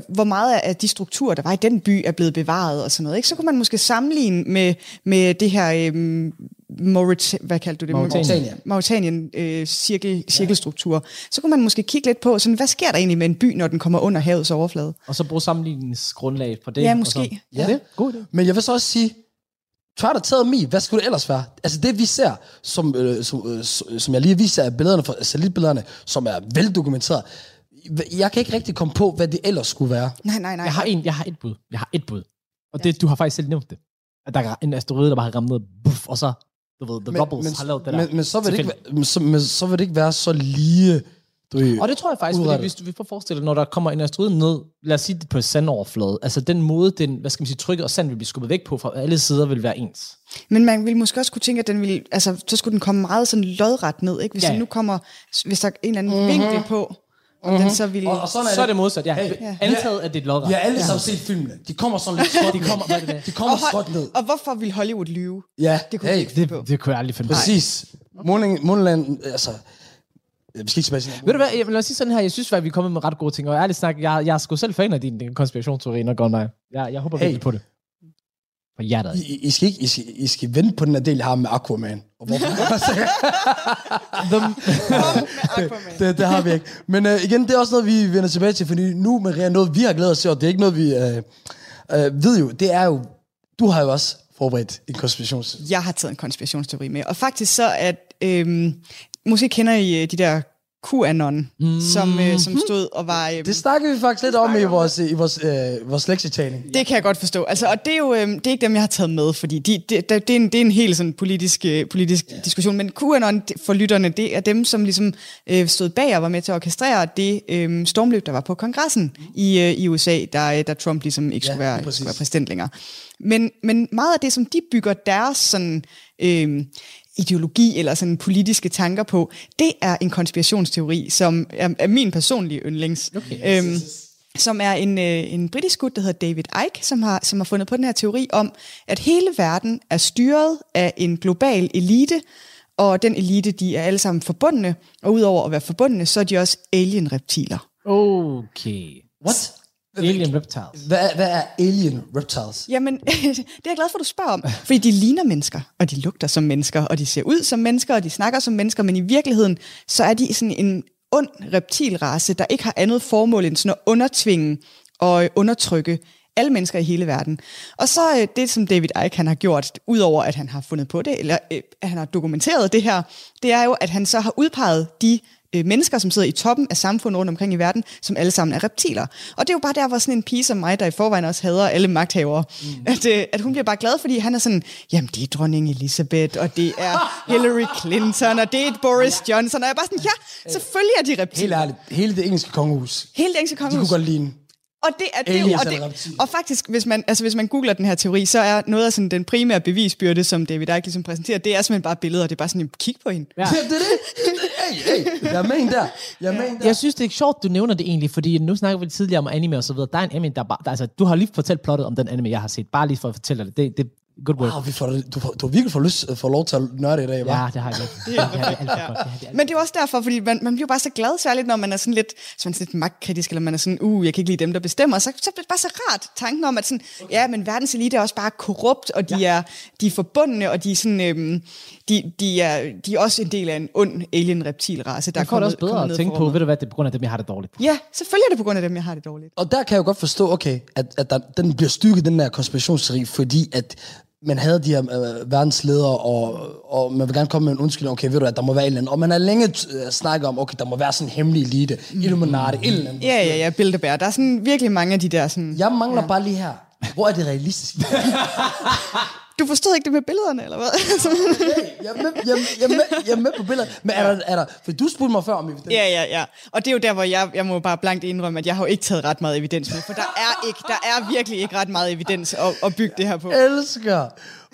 hvor meget af de strukturer, der var i den by, er blevet bevaret og sådan noget. Ikke? Så kunne man måske sammenligne med, med det her... Øh, Maurit- hvad kaldte du det? Mauretanien. Mauritanien øh, cirkel, cirkelstruktur. Så kunne man måske kigge lidt på, sådan, hvad sker der egentlig med en by, når den kommer under havets overflade? Og så bruge sammenligningsgrundlag på det. Ja, og måske. Så, ja, det er god idé. Men jeg vil så også sige, try to tell me, hvad skulle det ellers være? Altså det vi ser, som, øh, som, øh, som jeg lige viser af billederne, fra satellitbillederne, som er veldokumenteret, jeg kan ikke rigtig komme på, hvad det ellers skulle være. Nej, nej, nej. Jeg har, en, jeg har et bud. Jeg har et bud. Og det, du har faktisk selv nævnt det. At der er en asteroide, der bare har ramt ned, buff, og så, du ved, The Bubbles men, har lavet det der. men, men, så vil det ikke, være- men, så, men så vil det ikke være så lige... Du, Og det tror jeg faktisk, fordi hvis du vil forestille dig, når der kommer en asteroide ned, lad os sige det på sandoverflade, altså den måde, den, hvad skal man sige, trykket og sand vil blive skubbet væk på fra alle sider, vil være ens. Men man ville måske også kunne tænke, at den ville, altså, så skulle den komme meget sådan lodret ned, ikke? Hvis ja. ja. den nu kommer, hvis der er en eller anden mm-hmm. vinkel på, og den så ville... og, og sådan er Så er det modsat, ja. Hey, Hey, Antaget, at det er et lodret. Har alle sammen set filmene. De kommer sådan lidt skråt. De kommer, hvad er det der? De kommer og, hold- skråt ned. og hvorfor ville Hollywood lyve? Ja, Det kunne hey, ikke. Det, det kunne jeg aldrig finde præcis. Måling, Måneland, altså... Vi skal ikke tilbage til Ved du hvad, jeg, lad os sige sådan her, jeg synes, at vi er kommet med ret gode ting, og ærligt snak, jeg, jeg er sgu selv fan af din, din konspirationsteori, når. Jeg, jeg håber hey. virkelig på det. På hjertet. I, I, skal ikke, I, skal, I skal vente på den her del, jeg har med Aquaman. Og hvorfor? Aquaman. det, det har vi ikke. Men uh, igen, det er også noget, vi vender tilbage til, fordi nu, Maria, noget vi har glædet os til, og det er ikke noget, vi uh, uh, ved jo, det er jo, du har jo også forberedt en konspirations... Jeg har taget en konspirationsteori med, og faktisk så, at øhm, måske kender I de der QAnon, mm. som, øh, som stod og var... Øh, Det snakker vi faktisk lidt om i vores, i vores, øh, vores lektietagning. Det kan jeg godt forstå. Altså, og det er jo øhm, det er ikke dem, jeg har taget med, fordi de, det, det, det, er en, det er en helt sådan politisk, øh, politisk ja. diskussion. Men QAnon for lytterne, det er dem, som ligesom øh, stod bag og var med til at orkestrere det øh, stormløb, der var på kongressen i, øh, i USA, der, øh, der Trump ligesom ikke Ja, skulle, være, lige præcis. skulle være præsident længere. Men, men meget af det, som de bygger deres sådan... Øh, ideologi eller sådan politiske tanker på, det er en konspirationsteori, som er, er min personlige yndlings. Okay. Øhm, som er en, øh, en britisk gut, der hedder David Icke, som har, som har fundet på den her teori om, at hele verden er styret af en global elite, og den elite, de er alle sammen forbundne, og udover at være forbundne, så er de også alien-reptiler. Okay. What? Alien reptiles. Hvad, hvad er alien reptiles? Jamen, det er jeg glad for, at du spørger om. Fordi de ligner mennesker, og de lugter som mennesker, og de ser ud som mennesker, og de snakker som mennesker, men i virkeligheden, så er de sådan en ond reptilrace, der ikke har andet formål end sådan at undertvinge og undertrykke alle mennesker i hele verden. Og så øh, det, som David Icke han har gjort, udover at han har fundet på det, eller øh, at han har dokumenteret det her, det er jo, at han så har udpeget de øh, mennesker, som sidder i toppen af samfundet rundt omkring i verden, som alle sammen er reptiler. Og det er jo bare der, hvor sådan en pige som mig, der i forvejen også hader alle magthavere, mm. at, øh, at hun bliver bare glad, fordi han er sådan, jamen det er dronning Elizabeth, og det er Hillary Clinton, og det er Boris Johnson, og jeg er bare sådan, ja, selvfølgelig er de Helt reptiler. ærligt, hele det engelske kongehus, Hele det engelske de kunne kongehus. godt lide en. Og det er det, Aliens og, det, og faktisk, hvis man, altså, hvis man googler den her teori, så er noget af sådan, den primære bevisbyrde, som David Icke ligesom præsenterer, det er simpelthen bare billeder. Det er bare sådan, kig på hende. Ja. Det er det. Hey, hey, jeg er med en der. Jeg er med en der. Jeg synes, det er sjovt, du nævner det egentlig, fordi nu snakker vi tidligere om anime og så videre. Der er en anime, der bare... Der, altså, du har lige fortalt plottet om den anime, jeg har set. Bare lige for at fortælle dig det. Det, det good work. Wow, vi får, du, får- du har virkelig fået, lyst, får lov til at nørde i dag, hva'? Ja, det har jeg ikke. Det, det har det alt for godt. Det har det alt Men det er også derfor, fordi man, man bliver bare så glad, særligt når man er sådan lidt, så man er sådan lidt magtkritisk, eller man er sådan, uh, jeg kan ikke lide dem, der bestemmer. Så, så bliver det bare så rart tanken om, at sådan, ja, men verdens elite er også bare korrupt, og de, ja. er, de er forbundne, og de er, sådan, øhm, de, de, er, de er også en del af en ond alien-reptilrace, der er det også bedre at tænke på, ved du hvad, det er på grund af dem, jeg har det dårligt. Ja, selvfølgelig er det på grund af dem, jeg har det dårligt. Og der kan jeg jo godt forstå, okay, at, at der, den bliver styrket, den der konspirationsteori, fordi at man havde de her øh, verdensledere, og, og man vil gerne komme med en undskyldning, okay, ved du at der må være et eller andet. Og man har længe øh, snakket om, okay, der må være sådan en hemmelig elite, Illuminati, et eller andet. Ja, ja, ja, Bilderberg. Der er sådan virkelig mange af de der sådan... Jeg mangler ja. bare lige her. Hvor er det realistisk? Du forstod ikke det med billederne, eller hvad? jeg, er med, jeg, er- jeg, er med, jeg er med på billedet. Men er der, er der, for du spurgte mig før om evidens. Ja, ja, ja. Og det er jo der, hvor jeg, jeg må bare blankt indrømme, at jeg har jo ikke taget ret meget evidens med, for der er, ikke, der er virkelig ikke ret meget evidens at, at bygge det her på. elsker,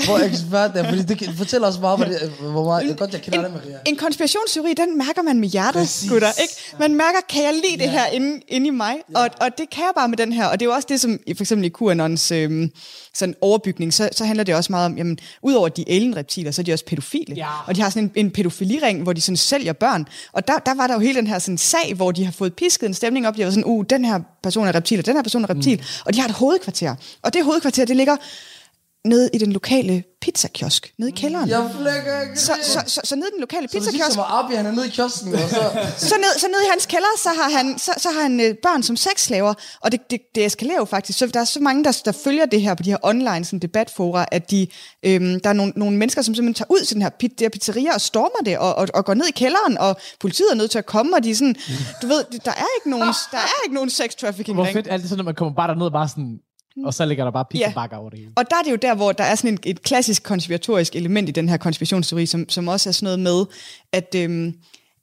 hvor ekspert er, fordi det kan- fortæller os bare, hvor, det, hvor meget, godt jeg kender En, dig, Maria. en konspirationsteori, den mærker man med hjertet, Præcis. gutter, ikke? Man mærker, kan jeg lide det her inde, inde i mig? Og, og det kan jeg bare med den her. Og det er jo også det, som i- for eksempel i QAnons øhm, sådan overbygning, så, så handler det også meget om, jamen, udover de er alien-reptiler, så er de også pædofile. Ja. Og de har sådan en, en pædofiliring, hvor de sådan sælger børn. Og der, der var der jo hele den her sådan sag, hvor de har fået pisket en stemning op. De var sådan, uh, den her person er reptil, og den her person er reptil. Mm. Og de har et hovedkvarter. Og det hovedkvarter, det ligger nede i den lokale pizzakiosk, nede i kælderen. Jeg flækker ikke Så, så, så, så nede i den lokale Så det pizzakiosk, sidste var Abi, han er nede i kiosken, og så... så ned, så ned i hans kælder, så har han, så, så har han øh, børn som sexslaver, og det, det, det eskalerer jo faktisk. Så der er så mange, der, der følger det her på de her online sådan, debatfora, at de, øhm, der er nogle, nogle mennesker, som simpelthen tager ud til den her, pit, det her pizzeria og stormer det, og, og, og går ned i kælderen, og politiet er nødt til at komme, og de er sådan, du ved, der er ikke nogen, der er ikke nogen sex trafficking Hvor fedt er det sådan, at man kommer bare derned og bare sådan... Og så ligger der bare pizzabakker over det hele. Og der er det jo der, hvor der er sådan et, et klassisk konspiratorisk element i den her konspirationsteori, som, som også er sådan noget med, at, øhm,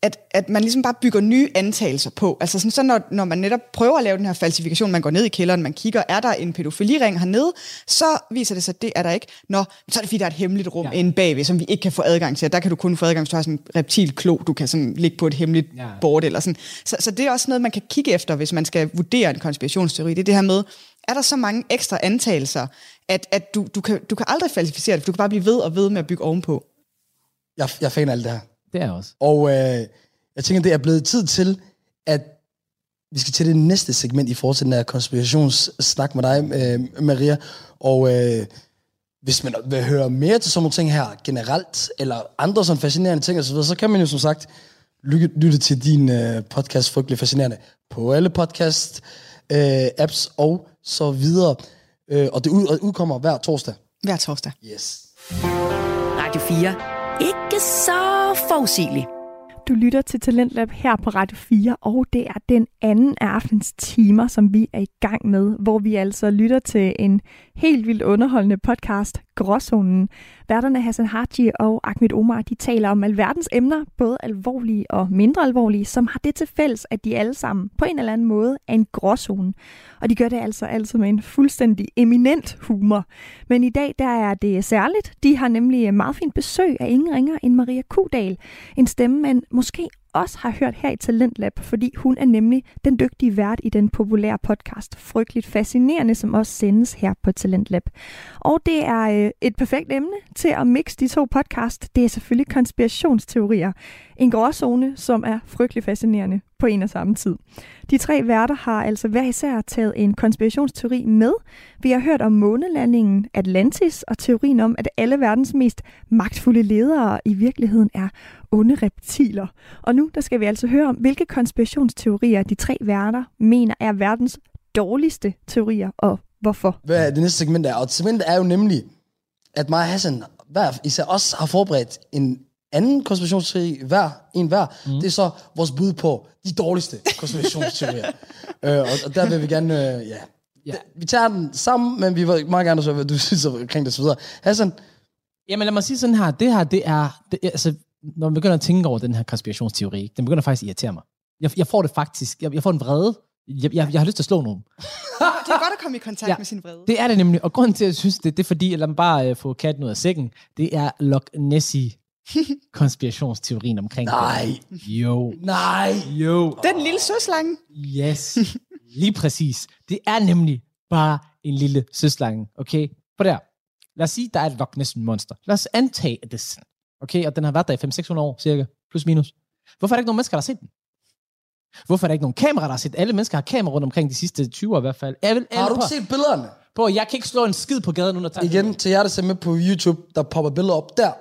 at, at man ligesom bare bygger nye antagelser på. Altså sådan, så når, når man netop prøver at lave den her falsifikation, man går ned i kælderen, man kigger, er der en pædofiliring hernede, så viser det sig, at det er der ikke. Nå, så er det fordi, der er et hemmeligt rum Ja. ja. inde bagved, som vi ikke kan få adgang til. Og der kan du kun få adgang, hvis du har sådan en reptilklo, du kan sådan ligge på et hemmeligt Ja. ja. board eller sådan. Så, så det er også noget, man kan kigge efter, hvis man skal vurdere en konspirationsteori. Det er det her med, er der så mange ekstra antagelser, at, at du, du, kan, du kan aldrig falsificere det, for du kan bare blive ved og ved med at bygge ovenpå. Jeg, jeg er fan af alt det her. Det er jeg også. Og øh, jeg tænker, det er blevet tid til, at vi skal til det næste segment i forhold til den her konspirationssnak med dig, øh, Maria. Og øh, hvis man vil høre mere til sådan nogle ting her generelt, eller andre sådan fascinerende ting osv., så kan man jo som sagt lytte, lytte til din øh, podcast, Frygtelig Fascinerende, på alle podcast øh, apps og så videre. Øh, og det ud, og udkommer hver torsdag. Hver torsdag. Yes. Radio 4. Ikke så forudsigeligt. Du lytter til Talentlab her på Radio 4, og det er den anden af aftens timer, som vi er i gang med, hvor vi altså lytter til en helt vildt underholdende podcast, Gråzonen. Værterne Hassan Haji og Ahmed Omar, de taler om alverdens emner, både alvorlige og mindre alvorlige, som har det til fælles, at de alle sammen på en eller anden måde er en gråzone. Og de gør det altså altid med en fuldstændig eminent humor. Men i dag, der er det særligt. De har nemlig meget fint besøg af ingen ringer end Maria Kudal. En stemme, man måske også har hørt her i Talentlab, fordi hun er nemlig den dygtige vært i den populære podcast Frygteligt Fascinerende, som også sendes her på Talentlab. Og det er øh, et perfekt emne til at mixe de to podcast. Det er selvfølgelig konspirationsteorier. En gråzone, som er frygteligt fascinerende på en og samme tid. De tre værter har altså hver især taget en konspirationsteori med. Vi har hørt om månelandingen Atlantis og teorien om, at alle verdens mest magtfulde ledere i virkeligheden er onde reptiler. Og nu der skal vi altså høre om, hvilke konspirationsteorier de tre værter mener er verdens dårligste teorier, og hvorfor. hvad er det næste segment er. Og segmentet er jo nemlig, at mig og Hassan hver især også har forberedt en anden konspirationsteori, hver, en hver. Mm. Det er så vores bud på de dårligste konspirationsteorier. øh, og, og der vil vi gerne, øh, ja. Ja. Vi tager den sammen, men vi vil meget gerne høre, hvad du synes omkring det så videre. Hassan, Jamen lad mig sige sådan her, det her, det er, det, altså, når man begynder at tænke over den her konspirationsteori, den begynder faktisk at irritere mig. Jeg, jeg får det faktisk, jeg, jeg får en vrede. Jeg, jeg, jeg har lyst til at slå nogen. Det er godt at komme i kontakt Ja. ja. med sin vrede. Det er det nemlig, og grunden til, at jeg synes det, det er fordi, at lad mig bare øh, få katten ud af sækken, det er Loch Nessie konspirationsteorien omkring Nej. det. Jo. nej. Jo. Den lille søslange. Yes. Lige præcis. Det er nemlig bare en lille søslange, okay? For der. Lad os sige, der er et Loch Ness monster. Lad os antage, at det er sådan. Okay, og den har været der i 500-600 år, cirka. Plus minus. Hvorfor er der ikke nogen mennesker, der har set den? Hvorfor er der ikke nogen kameraer, der har set? Alle mennesker har kamera rundt omkring de sidste 20 år i hvert fald. Alle, Har alle du på, ikke set billederne? på, jeg kan ikke slå en skid på gaden, at tage Igen, til jer, der ser med på YouTube, der popper billeder op der.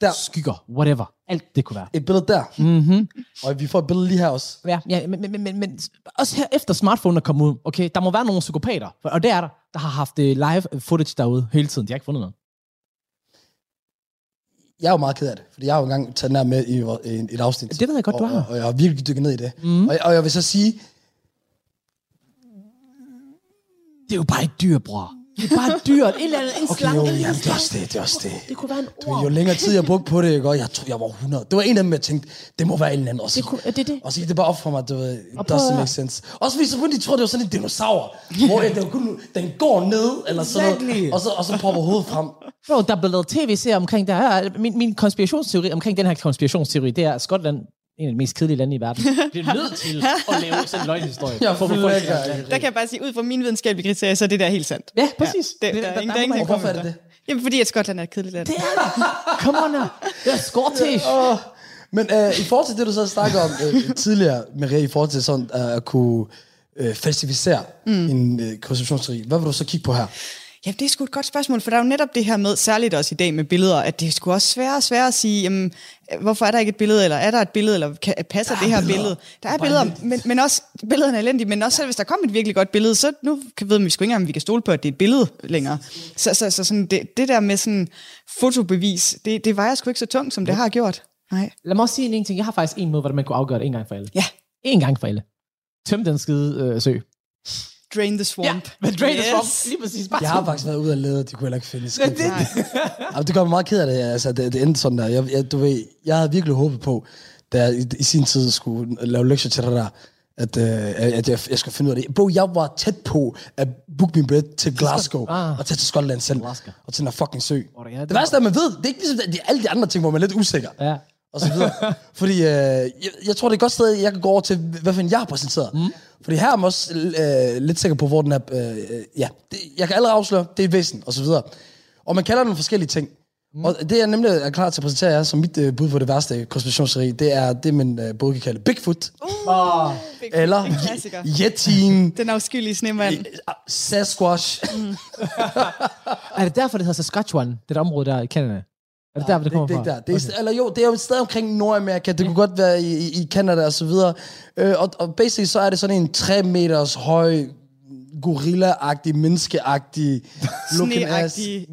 Der. skygger, whatever. Alt det kunne være. Et billede der. Mm-hmm. Og vi får et billede lige her også. Ja, ja men, men, men, men også her efter smartphone er kommet ud, okay, der må være nogle psykopater, og det er der, der har haft uh, live footage derude hele tiden. De har ikke fundet noget. Jeg er jo meget ked af det, fordi jeg har jo engang taget den her med i et afsnit. Det ved jeg godt, du og, har. Og, og jeg har virkelig dykket ned i det. Mm. Og, og jeg vil så sige, Det er jo bare et dyr, bror. Det er bare et dyr. En eller anden en okay, slange. jo, en jamen, det er også det, det er også det. Det kunne være en Du, ved, orm. jo længere tid jeg brugte på det, ikke? og jeg tror, jeg var 100. Det var en af dem, jeg tænkte, det må være en eller anden. Og så, Det kunne- er det det? Og så gik det bare op for mig, du ved, it Og doesn't make sense. Også fordi begyndte de tror, det var sådan en dinosaur, hvor jeg, det var kun, den går ned, eller sådan Exactly. noget, og så, og så popper hovedet frem. Bro, der er blevet lavet tv-serier omkring det her. Min, min konspirationsteori omkring den her konspirationsteori, det er, at Skotland en af de mest kedelige lande i verden. Det er nødt til at lave sådan en løgnhistorie. Jeg for få folk Der kan jeg bare sige, ud fra min videnskabelige kriterier, så er det der helt sandt. Ja, præcis. Ja, det, Det- der, er der- ingen, der der er Og at hvorfor er det efter. Jamen, fordi at Skotland er et kedeligt land. Det er det. Come on now. Det er Scottish. Åh, Men øh, i forhold til det, du så snakkede om øh, tidligere, Maria, i forhold til sådan øh, at kunne øh, falsificere mm. en øh, konceptionsteori, hvad vil du så kigge på her? Ja, det er sgu et godt spørgsmål, for der er jo netop det her med, særligt også i dag med billeder, at det er sgu også svært og svært at sige, jamen, hvorfor er der ikke et billede, eller er der et billede, eller kan, passer det her billeder. billede? Der er billeder, men, men også, billederne er elendige, men også selv hvis der kommer et virkelig godt billede, så nu ved vi sgu ikke engang, om vi kan stole på, at det er et billede længere. Så, så, så sådan det, det der med sådan fotobevis, det, det vejer sgu ikke så tungt, som det har gjort. Nej. Lad mig også sige en ting. Jeg har faktisk en måde, hvordan man kunne afgøre det en gang for alle. Ja. En gang for alle. Tøm den skide øh, sø. Drain the swamp. men drain yes. the swamp. Lige præcis. Bare Jeg har faktisk været ude og lede, de kunne heller ikke finde den. skridt. det, det, Jamen, det gør mig meget ked af det. Altså, det, det endte sådan der. Jeg, jeg, du ved, jeg havde virkelig håbet på, da jeg i, i sin tid skulle lave lektier til det der, at, øh, at jeg, jeg skulle finde ud af det. Bro, jeg var tæt på at booke min billet til Glasgow Ah. og tage til Skotland selv. Glasgow. Og til den her fucking sø. Der- ja, det det værste er, at man ved, det er ikke ligesom de, alle de andre ting, hvor man er lidt usikker. ja. Og så videre. Fordi øh, jeg, jeg tror, det er et godt sted, jeg kan gå over til, hvad for en jeg har præsenteret. Mm. Fordi her er man også øh, lidt sikker på, hvor den er... Øh, øh, ja, det, jeg kan allerede afsløre, det er væsen, og så videre. Og man kalder den forskellige ting. Mm. Og det, jeg nemlig er klar til at præsentere jer som mit øh, bud på det værste konspirationsteori, det er det, man øh, både kan kalde Bigfoot, Oh. eller en klassiker. Yeti'en, Den afskyelige snemand. Sasquatch. Er det derfor, det hedder Saskatchewan, det der område der i Canada? Er det derfor, det det, kommer det, er fra? der. Det er, okay. Eller jo, det er jo et sted omkring Nordamerika. Det kunne godt være i, i, Canada og så videre. Øh, og, og basically så er det sådan en 3 meters høj gorilla-agtig, menneskeagtig,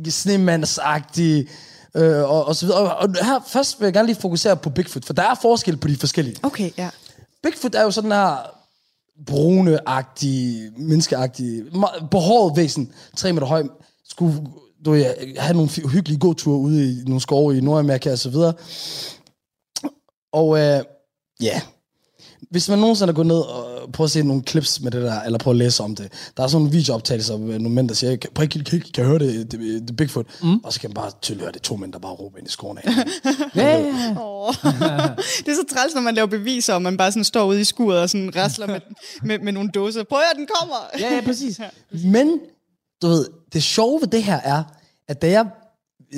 snemandsagtig, øh, og, og så videre. Og, og her først vil jeg gerne lige fokusere på Bigfoot, for der er forskel på de forskellige. Okay, ja. Bigfoot er jo sådan her brune-agtig, menneskeagtig, behåret væsen, 3 meter høj, skulle du ved, have nogle fi- hyggelige gåture ude i nogle skove i Nordamerika og så videre. Og øh, ja, hvis man nogensinde er gået ned og prøver at se nogle clips med det der, eller prøve at læse om det, der er sådan nogle videooptagelser med nogle mænd, der siger, kan, prøv, kan, kan, kan jeg høre det, det, det Bigfoot? Mm. Og så kan man bare tydeligt høre, det to mænd, der bare råber ind i skoven af. Ja, ja, ja. Oh. det er så træls, når man laver beviser, og man bare sådan står ude i skuret og sådan rasler med, med, med nogle dåser. Prøv at den kommer! ja, ja, præcis. Men, du ved, det sjove ved det her er, at da jeg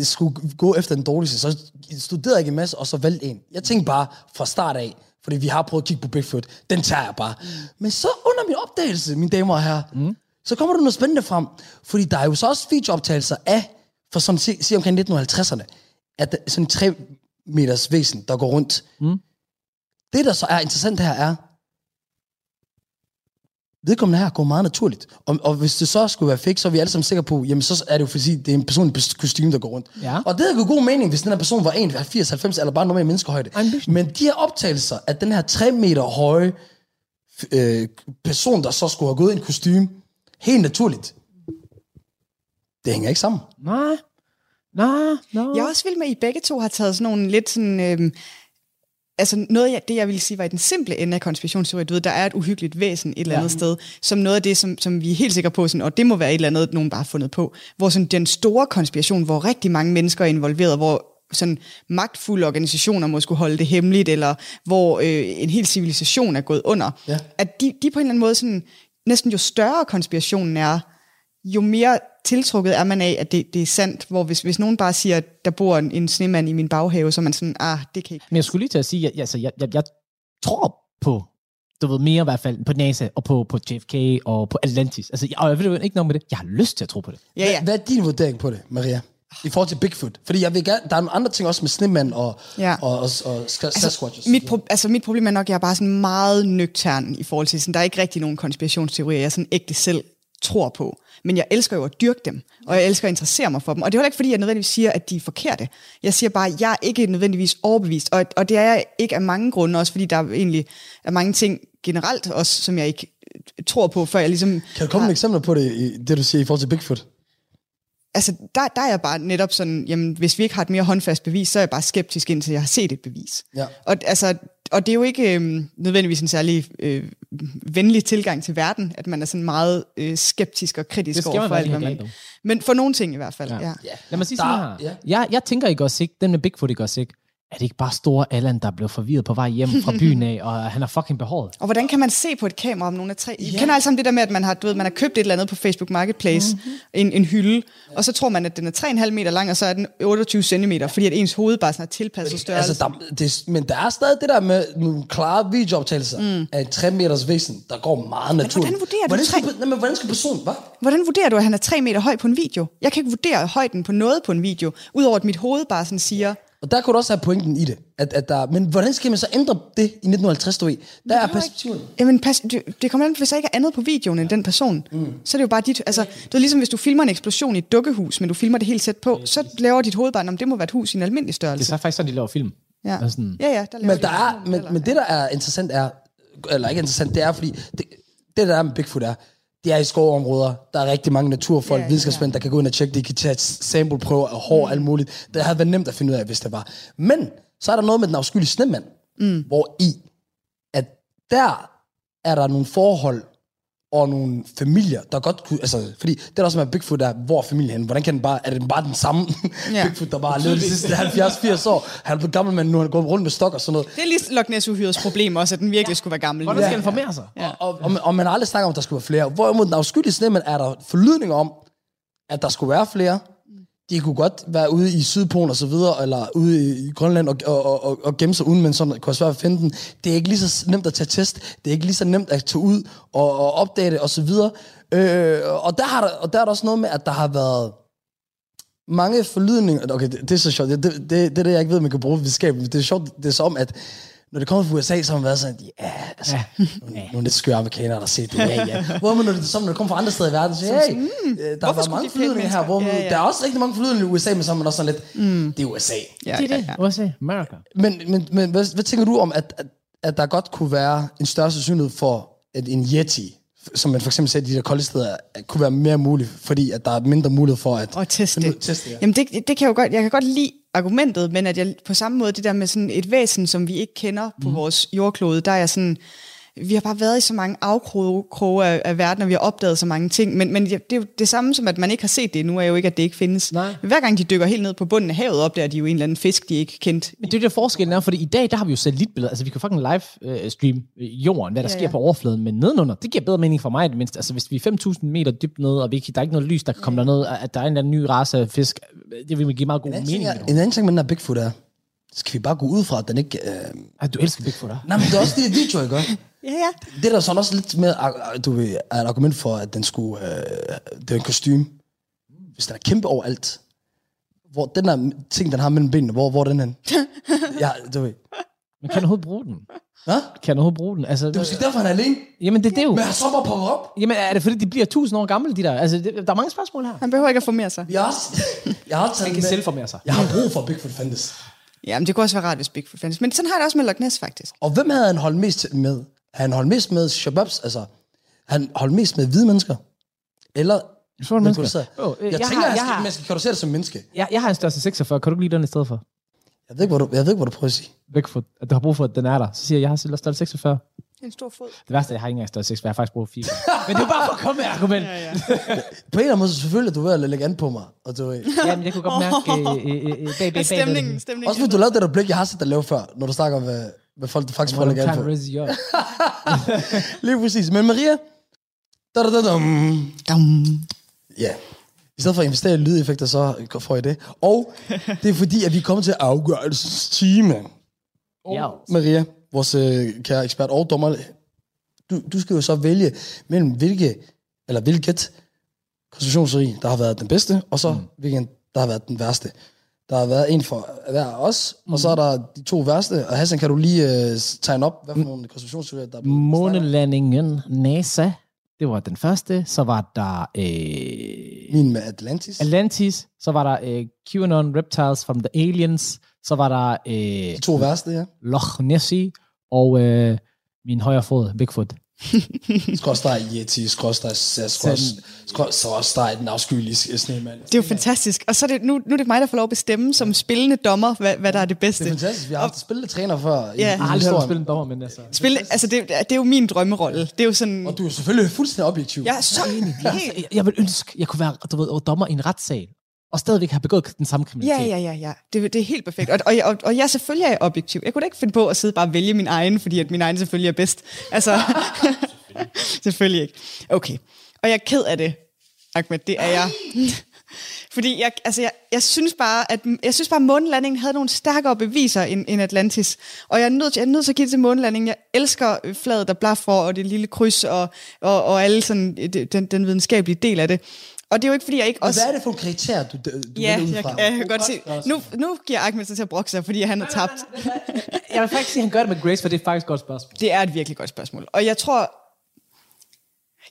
skulle gå efter den dårligste, så studerede jeg en masse, og så valgte en. Jeg tænkte bare fra start af, fordi vi har prøvet at kigge på Bigfoot, den tager jeg bare. Mm. Men så under min opdagelse, mine damer og herrer, mm. så kommer der noget spændende frem, fordi der er jo så også videooptagelser af, for sådan sige, sige omkring 1950'erne, at sådan en 3 meters væsen, der går rundt. Mm. Det, der så er interessant her, er, vedkommende her går meget naturligt. Og, og hvis det så skulle være fake, så er vi alle sammen sikre på, jamen så er det jo fordi, det er en person i kostume, der går rundt. Ja. Og det er god mening, hvis den her person var 1,80, 90 eller bare normal menneskehøjde. Ambition. Men de her optagelser af den her 3 meter høje øh, person, der så skulle have gået i en kostume, helt naturligt, det hænger ikke sammen. Nej. Nej, no. Jeg er også vild med, at I begge to har taget sådan nogle lidt sådan... Øhm, altså noget af det, jeg ville sige, var i den simple ende af konspirationsteorien, du ved, der er et uhyggeligt væsen et eller andet ja. sted, som noget af det, som, som vi er helt sikre på, sådan, og det må være et eller andet, nogen bare har fundet på, hvor sådan den store konspiration, hvor rigtig mange mennesker er involveret, hvor sådan magtfulde organisationer må skulle holde det hemmeligt, eller hvor øh, en hel civilisation er gået under, Ja. at de, de på en eller anden måde sådan, næsten jo større konspirationen er, jo mere tiltrukket er man af, at det, det er sandt, hvor hvis, hvis nogen bare siger, at der bor en, en snemand i min baghave, så er man sådan, ah, det kan ikke. Men jeg skulle lige til at sige, at altså, jeg, jeg, jeg tror på, du ved mere i hvert fald, på NASA og på, på JFK og på Atlantis. Altså, jeg, og jeg ved jo ikke noget med det. Jeg har lyst til at tro på det. Ja, ja. Hvad er din vurdering på det, Maria? I forhold til Bigfoot? Fordi jeg vil gerne, der er nogle andre ting også med snemand og, Ja. og, og, og, og Sasquatch. og så Mit, videre. pro- altså mit problem er nok, at jeg er bare sådan meget nøgtern i forhold til, sådan, der er ikke rigtig nogen konspirationsteorier, jeg sådan ægte selv tror på. Men jeg elsker jo at dyrke dem, og jeg elsker at interessere mig for dem. Og det er heller ikke, fordi jeg nødvendigvis siger, at de er forkerte. Jeg siger bare, at jeg er ikke nødvendigvis overbevist, og, og det er jeg ikke af mange grunde, også fordi der er egentlig er mange ting generelt også, som jeg ikke tror på, før jeg ligesom... Kan du komme med eksempler på det, i, det du siger i forhold til Bigfoot? Altså, der, der er jeg bare netop sådan, jamen, hvis vi ikke har et mere håndfast bevis, så er jeg bare skeptisk indtil jeg har set et bevis. Ja. Og, altså, og det er jo ikke øhm, nødvendigvis en særlig øh, venlig tilgang til verden, at man er sådan meget øh, skeptisk og kritisk over for alt, hvad man... Men for nogle ting i hvert fald, ja. ja. Ja. Lad mig sige Der- sådan her. ja. Jeg, jeg tænker ikke også ikke, den med Bigfoot ikke også ikke, er det ikke bare store Allan, der blev forvirret på vej hjem fra byen af, og han er fucking behåret? Og hvordan kan man se på et kamera, om nogen er tre? I kender alle sammen det der med, at man har, du ved, man har købt et eller andet på Facebook Marketplace, mm-hmm. en, en hylde, og så tror man, at den er 3,5 meter lang, og så er den 28 cm, fordi at ens hoved bare sådan er tilpasset størrelse. Altså, der, det, men der er stadig det der med nogle klare videooptagelser mm. af en 3 meters væsen, der går meget naturligt. hvordan vurderer du hvordan skal, tre- nej, men hvordan skal personen, hvad? Hvordan vurderer du, at han er 3 meter høj på en video? Jeg kan ikke vurdere højden på noget på en video, udover at mit hoved bare sådan siger, Og der kunne du også have pointen i det. At, at der, men hvordan skal man så ændre det i 1950, du ved? Der er perspektivet. Jamen, pas, det, det kommer an, hvis der ikke er andet på videoen end den person. Mm. Så er det jo bare dit... Altså, det er ligesom, hvis du filmer en eksplosion i et dukkehus, men du filmer det helt tæt på, så laver dit hoved bare, om det må være et hus i en almindelig Det er størrelse. så faktisk sådan, de laver film. Ja, Og sådan, ja, ja der Men, de der sådan er, men, men det, der er interessant er, eller ikke interessant, det er, fordi det, det der er med Bigfoot er, det er i skovområder, der er rigtig mange naturfolk, Ja, ja, ja. videnskabsmænd, der kan gå ind og tjekke, de kan tage sampleprøver af hår og alt muligt. Det havde været nemt at finde ud af, hvis det var. Men så er der noget med den afskyelige snemand, mm. hvor i, at der er der nogle forhold og nogle familier, der godt kunne, altså, fordi det er der også med Bigfoot er, hvor er familien henne? Hvordan kan den bare, er det bare den samme Ja. ja. Bigfoot, der bare har levet de sidste 70-80 år? Han er blevet gammel, men nu har han gået rundt med stok og sådan noget. Det er lige Loch Ness uhyrets problem også, at den virkelig skulle være gammel. Hvordan Ja. skal den formere sig? Ja. Og, og, og, man- og man har aldrig snakket om, at der skulle være flere. Hvorimod den afskyelige snemand er der forlydninger om, at der skulle være flere. De kunne godt være ude i Sydpolen og så videre, eller ude i Grønland og, og, og, og, gemme sig uden, men sådan kunne svært at finde den. Det er ikke lige så nemt at tage test. Det er ikke lige så nemt at tage ud og, og opdage det og så videre. Øh, og, der har der, og der er der også noget med, at der har været mange forlydninger. Okay, det, det er så sjovt. Det, det, det, det er det, jeg ikke ved, man kan bruge videnskab. Det er sjovt, det er som, at når det kommer fra USA, så har man været sådan, ja, altså, ja. Nogle, nogle lidt skøre amerikanere, der set det, ja, ja. Hvor man, når det, så, når det kommer fra andre steder i verden, så hey, mm, der var mange de forlydninger her, hvor man? Ja, ja. der er også rigtig mange forlydninger i USA, men så er man også sådan lidt, mm. det er USA. Ja, Det er ja, det. ja. USA, America. Men, men, men hvad, hvad tænker du om, at, at, at der godt kunne være en større sandsynlighed for, at en Yeti, som man for eksempel ser de der kolde steder, at kunne være mere muligt, fordi at der er mindre mulighed for at... Og teste det. teste ja. Jamen det, det kan jeg jo godt, jeg kan godt lide argumentet, men at jeg på samme måde, det der med sådan et væsen, som vi ikke kender på mm. vores jordklode, der er jeg sådan, vi har bare været i så mange afkroge af, af verden, og vi har opdaget så mange ting, men, men det er jo det samme som, at man ikke har set det nu, er jo ikke, at det ikke findes. Nej. Hver gang de dykker helt ned på bunden af havet, opdager de jo en eller anden fisk, de ikke kendt. Men det er jo det, forskellen er, fordi i dag, der har vi jo satellitbilleder. Altså, vi kan fucking live øh, stream øh, jorden, hvad der Ja, ja, sker ja. på overfladen, men nedenunder, det giver bedre mening for mig, i det mindste. Altså, hvis vi er 5.000 meter dybt nede, og vi ikke, der er ikke noget lys, der kan komme derned, at der er en eller anden ny race af fisk, det vil give meget god En mening. ting, er, en anden ting med den her Bigfoot er, skal vi bare gå ud fra, at den ikke... Øh... Ej, du elsker Bigfoot, der. Nej, men det er også det, video, ikke? Ja, ja. Det er der sådan også lidt mere, ar- du ved, er et argument for, at den skulle, øh, det er en kostume. Hvis den er kæmpe overalt, hvor den der ting, den har mellem benene, hvor, hvor er den hen? ja, du ved. Men kan du overhovedet bruge den? Hvad? Kan du overhovedet bruge den? Altså, Det er måske derfor, han er alene. jamen, det, det er jo... Men han så bare popper op. Jamen, er det fordi, de bliver 1000 år gamle, de der? Altså, det, der er mange spørgsmål her. Han behøver ikke at formere sig. Jeg har jeg har taget Han kan med- selv formere sig. Jeg har brug for, Bigfoot fandtes. Jamen, det kunne også være rart, hvis Bigfoot fandtes. Men sådan har jeg det også med Loch Ness, faktisk. Og hvem havde han holdt mest med? Han holdt mest med shababs? Altså, han holdt mest med hvide mennesker? Eller Sorte mennesker. Åh, øh, jeg, jeg tænker, har- jeg, jeg skal, har- man skal kategorisere det som menneske. Jeg, jeg har en størrelse 46. Kan du ikke lide den i stedet for? Jeg ved ikke, hvad du, jeg ved ikke, hvad du prøver at sige. Bigfoot. At du har brug for, at den er der. Så siger jeg, jeg har størrelse 46. En stor fod. Det værste er, at jeg har ikke engang størrelse 46. Jeg har faktisk brugt 4. Men det er bare for at komme med argument. Ja, ja. På en eller anden måde, selvfølgelig er du ved at lægge an på mig. Og du, ved- Jamen, jeg kunne godt mærke øh, øh, øh, bag, bag, bag. Stemningen, stemningen. også fordi du lavede det der blik, jeg har set dig lave før, når du snakker om, hvad, hvad folk faktisk får at lægge an på. Lige præcis. Men Maria, da, da, da, dum. Ja. I stedet for at investere i lydeffekter, så får I det. Og det er fordi, at vi er kommet til afgørelsestime. Ja. Maria, vores øh, kære ekspert og dommer, du, du skal jo så vælge mellem hvilke, eller hvilket konstitutionsrig, der har været den bedste, og så mm. hvilken, der har været den værste. Der har været en for hver af os, mm. og så er der de to værste. Og Hassan, kan du lige øh, tegne op, hvad for nogle konstitutionsserier, der er? Månelandingen NASA. Det var den første. Så var der øh, Min med Atlantis. Atlantis. Så var der øh, QAnon Reptiles from the Aliens. Så var der øh, de to værste, ja. Loch Nessie. Og øh, min højre fod, Bigfoot. Skråstrej Yeti, skråstrej skråstrej den afskyelige snemand. Det er jo fantastisk. Og så er det, nu, nu er det mig, der får lov at bestemme som spillende dommer, hvad, hvad der er det bedste. Det er fantastisk. Vi har haft spilletræner før i, Ja. Jeg har aldrig hørt spille en dommer, men altså... Spil, altså det, det er jo min drømmerolle. Det er jo sådan... Og du er selvfølgelig fuldstændig objektiv. Jeg er så helt... Jeg, jeg vil ønske, jeg kunne være du ved, dommer i en retssal. Og stadigvæk har begået den samme kriminalitet. Ja, ja, ja, ja. Det, det er helt perfekt. Og, og, og, og jeg selvfølgelig er objektiv. Jeg kunne da ikke finde på at sidde bare og vælge min egen, fordi at min egen selvfølgelig er bedst. Altså, selvfølgelig ikke. Okay. Og jeg er ked af det, Ahmed. Det er jeg. Fordi jeg, altså jeg, jeg synes bare, at jeg synes bare, at månelandingen havde nogle stærkere beviser end, end Atlantis. Og jeg er, nødt til, jeg er nødt til at give det til månelandingen. Jeg elsker flaget, der blaffer, og det lille kryds, og, og, og alle sådan, den, den videnskabelige del af det. Og det er jo ikke, fordi jeg ikke Og også... hvad er det for en kriterie, du, du Ja, vælger ud jeg, jeg, kan godt se. Nu, nu giver Ahmed sig til at brokke sig, fordi han har tabt. Jeg vil faktisk sige, at han gør det med Grace, for det er faktisk et godt spørgsmål. Det er et virkelig godt spørgsmål. Og jeg tror...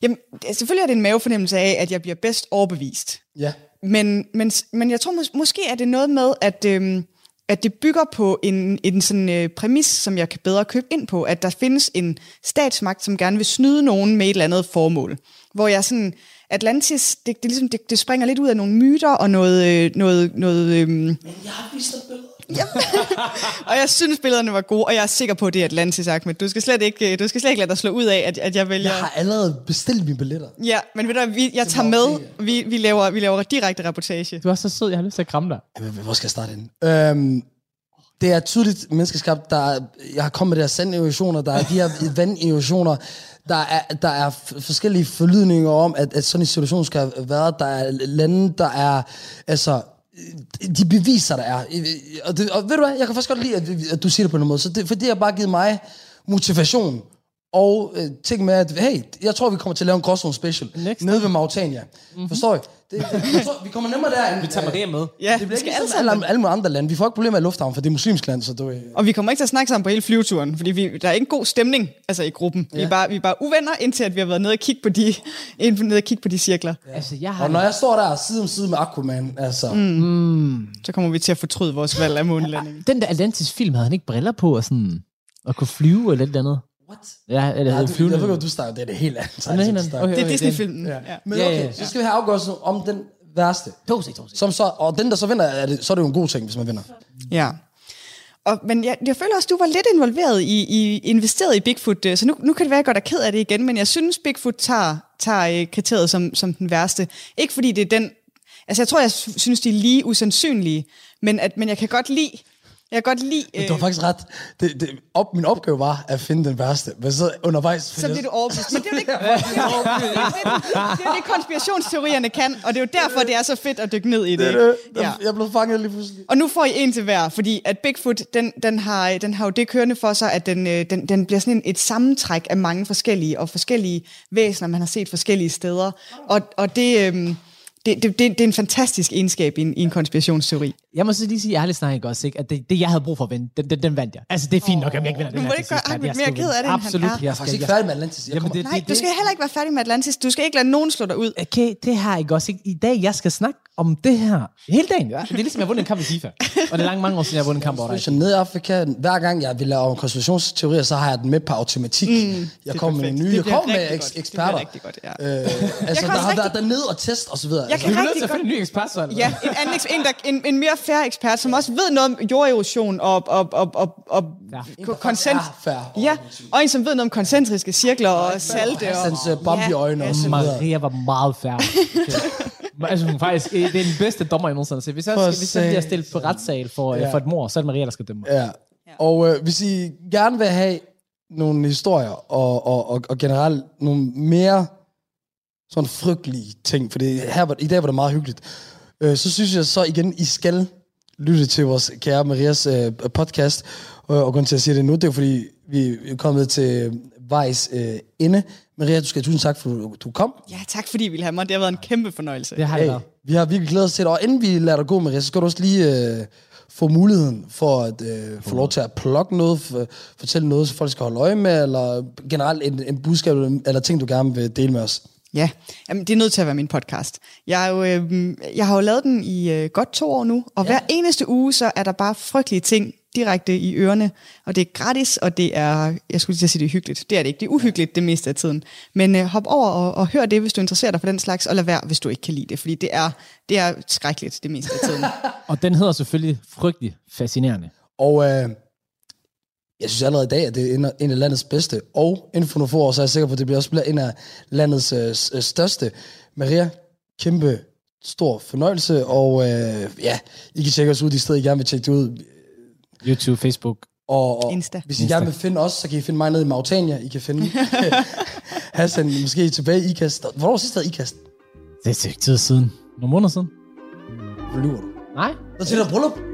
Jamen, selvfølgelig er det en mavefornemmelse af, at jeg bliver bedst overbevist. Ja. Men, men, men jeg tror mås- måske er det noget med, at, øhm, at det bygger på en, en sådan øh, præmis, som jeg kan bedre købe ind på, at der findes en statsmagt, som gerne vil snyde nogen med et eller andet formål. Hvor jeg sådan, Atlantis, det, det, ligesom, det, det springer lidt ud af nogle myter og noget, øh, noget, noget øhm, Jeg har vist dig billeder. og jeg synes, billederne var gode, og jeg er sikker på, at det er Atlantis, Ahmed. Du skal slet ikke, øh, du skal slet ikke lade dig slå ud af, at, at jeg vælger... Jeg har allerede bestilt mine billetter. Ja, men ved du, vi, jeg tager med. Vi, vi, laver, vi laver direkte reportage. Du er så sød, jeg har lyst til at kramme dig. Jamen, Hvor skal jeg starte ind? Øhm, det er tydeligt menneskeskabt. Der er, jeg har kommet med der sanderosioner, der er de her vanderosioner, der er, der er forskellige forlydninger om, at, at sådan en situation skal være. Der er lande, der er, altså, de beviser, der er. Og, det, og ved du hvad, jeg kan faktisk godt lide, at, at du siger det på en måde. Så det, for det har bare givet mig motivation og øh, ting med, at hey, jeg tror, vi kommer til at lave en Gråzone special Next nede ved Mauritania. Mm-hmm. Forstår I? Det, det, jeg tror, vi kommer nemmere derind. Vi tager Maria med. Ja, Det vi bliver skal ikke alle sammen. alle, mulige andre lande. Vi får ikke problemer i lufthavnen, for det er muslimsk land, så du er... Og vi kommer ikke til at snakke sammen på hele flyveturen, fordi vi, der er ikke god stemning altså i gruppen. Ja. Vi, er bare, vi er bare uvenner, indtil at vi har været nede og kigge på de, nede og kigge på de cirkler. Ja. Altså, jeg har... Og når jeg står der side om side med Aquaman, altså... Mm. Så kommer vi til at fortryde vores valg af månelandingen. Den der Atlantis-film, havde han ikke briller på og sådan... Og kunne flyve eller et eller andet? What? Ja, eller Ja, du, flyvende. jeg ved godt, du snakker, det er det helt andet. det er helt andet. Okay. Det er den- Disney-filmen. Ja. Ja. Men Ja, okay, ja, ja. så skal vi have afgørelsen om den værste. To sek, to sek. Som så, og den, der så vinder, er det, så er det jo en god ting, hvis man vinder. ja. Og, men jeg, jeg føler også, du var lidt involveret i, i investeret i Bigfoot, øh, så nu, nu kan det være, at jeg godt er ked af det igen, men jeg synes, Bigfoot tager, tager øh, kriteriet som, som den værste. Ikke fordi det er den... Altså, jeg tror, jeg sy- synes, de er lige usandsynlige, men, at, men jeg kan godt lide... Jeg kan godt lide... Men du har faktisk ret. Det, det, op, min opgave var at finde den værste. Men så undervejs... Så bliver du overbevist. Men det er jo det, det, det, det, det, konspirationsteorierne kan, og det er jo derfor, det er så fedt at dykke ned i det. det, ikke? Ja. Jeg blev fanget lige pludselig. Og nu får I en til hver, fordi at Bigfoot, den, den, har, den har jo det kørende for sig, at den, øh, den, den bliver sådan et sammentræk af mange forskellige og forskellige væsener, man har set forskellige steder. Og, og det, øhm, det, det, det, det er en fantastisk egenskab i en, i en konspirationsteori. Jeg må så lige sige ærligt snakket også, ikke? at det, det, jeg havde brug for at vinde, den, den, den vandt jeg. Altså, det er fint nok, om jeg ikke vinder den her må det ikke gøre jeg mere ked af det, end han Absolut, er? jeg Jeg er skal, faktisk ikke jeg, færdig med Atlantis. Jeg Jamen, det- Nej, du skal heller ikke være færdig med Atlantis. Du skal ikke lade nogen slå dig ud. Okay, det har jeg også ikke. I dag, jeg skal snakke om det her hele dagen. Ja? Det er ligesom, jeg har vundet en kamp i FIFA. Og det er langt mange år siden, jeg har vundet en kamp over dig. Så nede i Afrika, hver gang jeg vil lave konspirationsteorier, så har jeg den med på automatik. Mm, jeg kommer med nye, Det jeg kommer med rigtig eks- godt. Det eksperter. bliver rigtig godt, ja. Øh, altså, der har været dernede og test og så videre. Jeg Altså, kan rigtig til at godt... finde en ny ekspert, så. eller Ja, en, anden, eks- en, der, en, en mere færre ekspert, som også ved noget om jorderosion og, og, og, og, og Ja. ja. konsent. Ja, og en, som ved noget om koncentriske cirkler og salte. Og, Hans uh, Bambi-øjne og så hvad? videre. Maria var meget færre. Altså, hun faktisk, det er den bedste dommer, jeg nogensinde har set. Hvis jeg, hvis jeg bliver stillet på retssal for, Ja. ja. for et mor, så er det Maria, der skal dømme. Ja. Og øh, hvis I gerne vil have nogle historier, og, og, og, og generelt nogle mere sådan frygtelige ting, for det, her var, i dag var det meget hyggeligt, øh, så synes jeg så igen, I skal lytte til vores kære Marias øh, podcast, og, og grunden til at sige det nu, det er fordi, vi er kommet til vejs øh, ende. Maria, du skal have tusind tak, for du, du kom. Ja, tak fordi I ville have mig. Det har været en kæmpe fornøjelse. Det har Hey, vi har virkelig glædet os til det, og inden vi lader dig gå, Maria, så skal du også lige øh, få muligheden for at øh, få lov til at plukke noget, for, fortælle noget, så folk skal holde øje med, eller generelt en, en budskab, eller, eller ting, du gerne vil dele med os. Ja, Jamen, det er nødt til at være min podcast. Jeg, er jo, øh, jeg har jo lavet den i øh, godt to år nu, og ja. hver eneste uge, så er der bare frygtelige ting direkte i ørerne, og det er gratis, og det er, jeg skulle lige sige, det er hyggeligt. Det er det ikke, det er uhyggeligt det meste af tiden. Men øh, hop over og, og hør det, hvis du interesserer dig for den slags, og lad være, hvis du ikke kan lide det, fordi det er, det er skrækkeligt det meste af tiden. Og den hedder selvfølgelig frygtelig fascinerende. Og øh, jeg synes allerede i dag, at det er en af, en af landets bedste, og inden for nogle få år, så er jeg sikker på, at det bliver også bliver en af landets øh, øh, største. Maria, kæmpe stor fornøjelse, og øh, ja, I kan tjekke os ud de steder, I gerne vil tjekke det ud. YouTube, Facebook. Og, og Insta. hvis I Insta. gerne vil finde os, så kan I finde mig nede i Mauritania. I kan finde Hassan måske tilbage i IKAST. Hvornår var sidst, der IKAST? Det er stykke tid siden. Nogle måneder siden. Hvor lyver du? Nej. Der til der bryllup.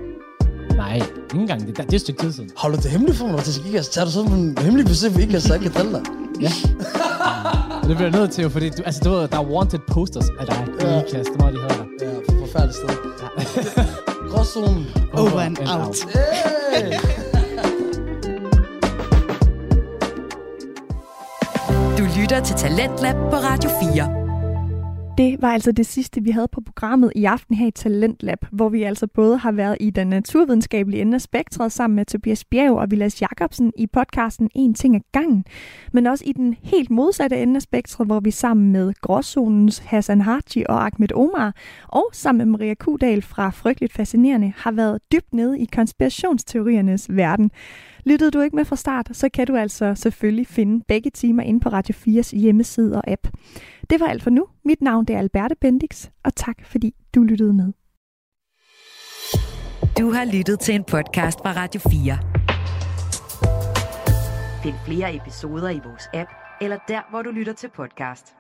Nej, ikke engang. Det, det er et stykke tid siden. Holder du det hemmeligt for mig, til IKAST? Tager du sådan en hemmelig besøg på IKAST, så jeg kan drille dig? Ja. Det bliver nødt til, fordi du, altså, du ved, der er wanted posters af dig i Ja. IKAST. Det var de havde der. Ja, for forfærdeligt sted. Gråzonen. Over and out. Hey! Du lytter til Talentlab på Radio 4. Det var altså det sidste, vi havde på programmet i aften her i Talentlab, hvor vi altså både har været i den naturvidenskabelige ende af spektret sammen med Tobias Bjerg og Vilas Jacobsen i podcasten En ting ad gangen, men også i den helt modsatte ende af spektret, hvor vi sammen med Gråzonens Hassan Haji og Ahmed Omar og sammen med Maria Kudal fra Frygteligt Fascinerende har været dybt nede i konspirationsteoriernes verden. Lyttede du ikke med fra start, så kan du altså selvfølgelig finde begge timer inde på Radio 4's hjemmeside og app. Det var alt for nu. Mit navn det er Alberte Bendix, og tak fordi du lyttede med. Du har lyttet til en podcast fra Radio 4. Find flere episoder i vores app, eller der, hvor du lytter til podcast.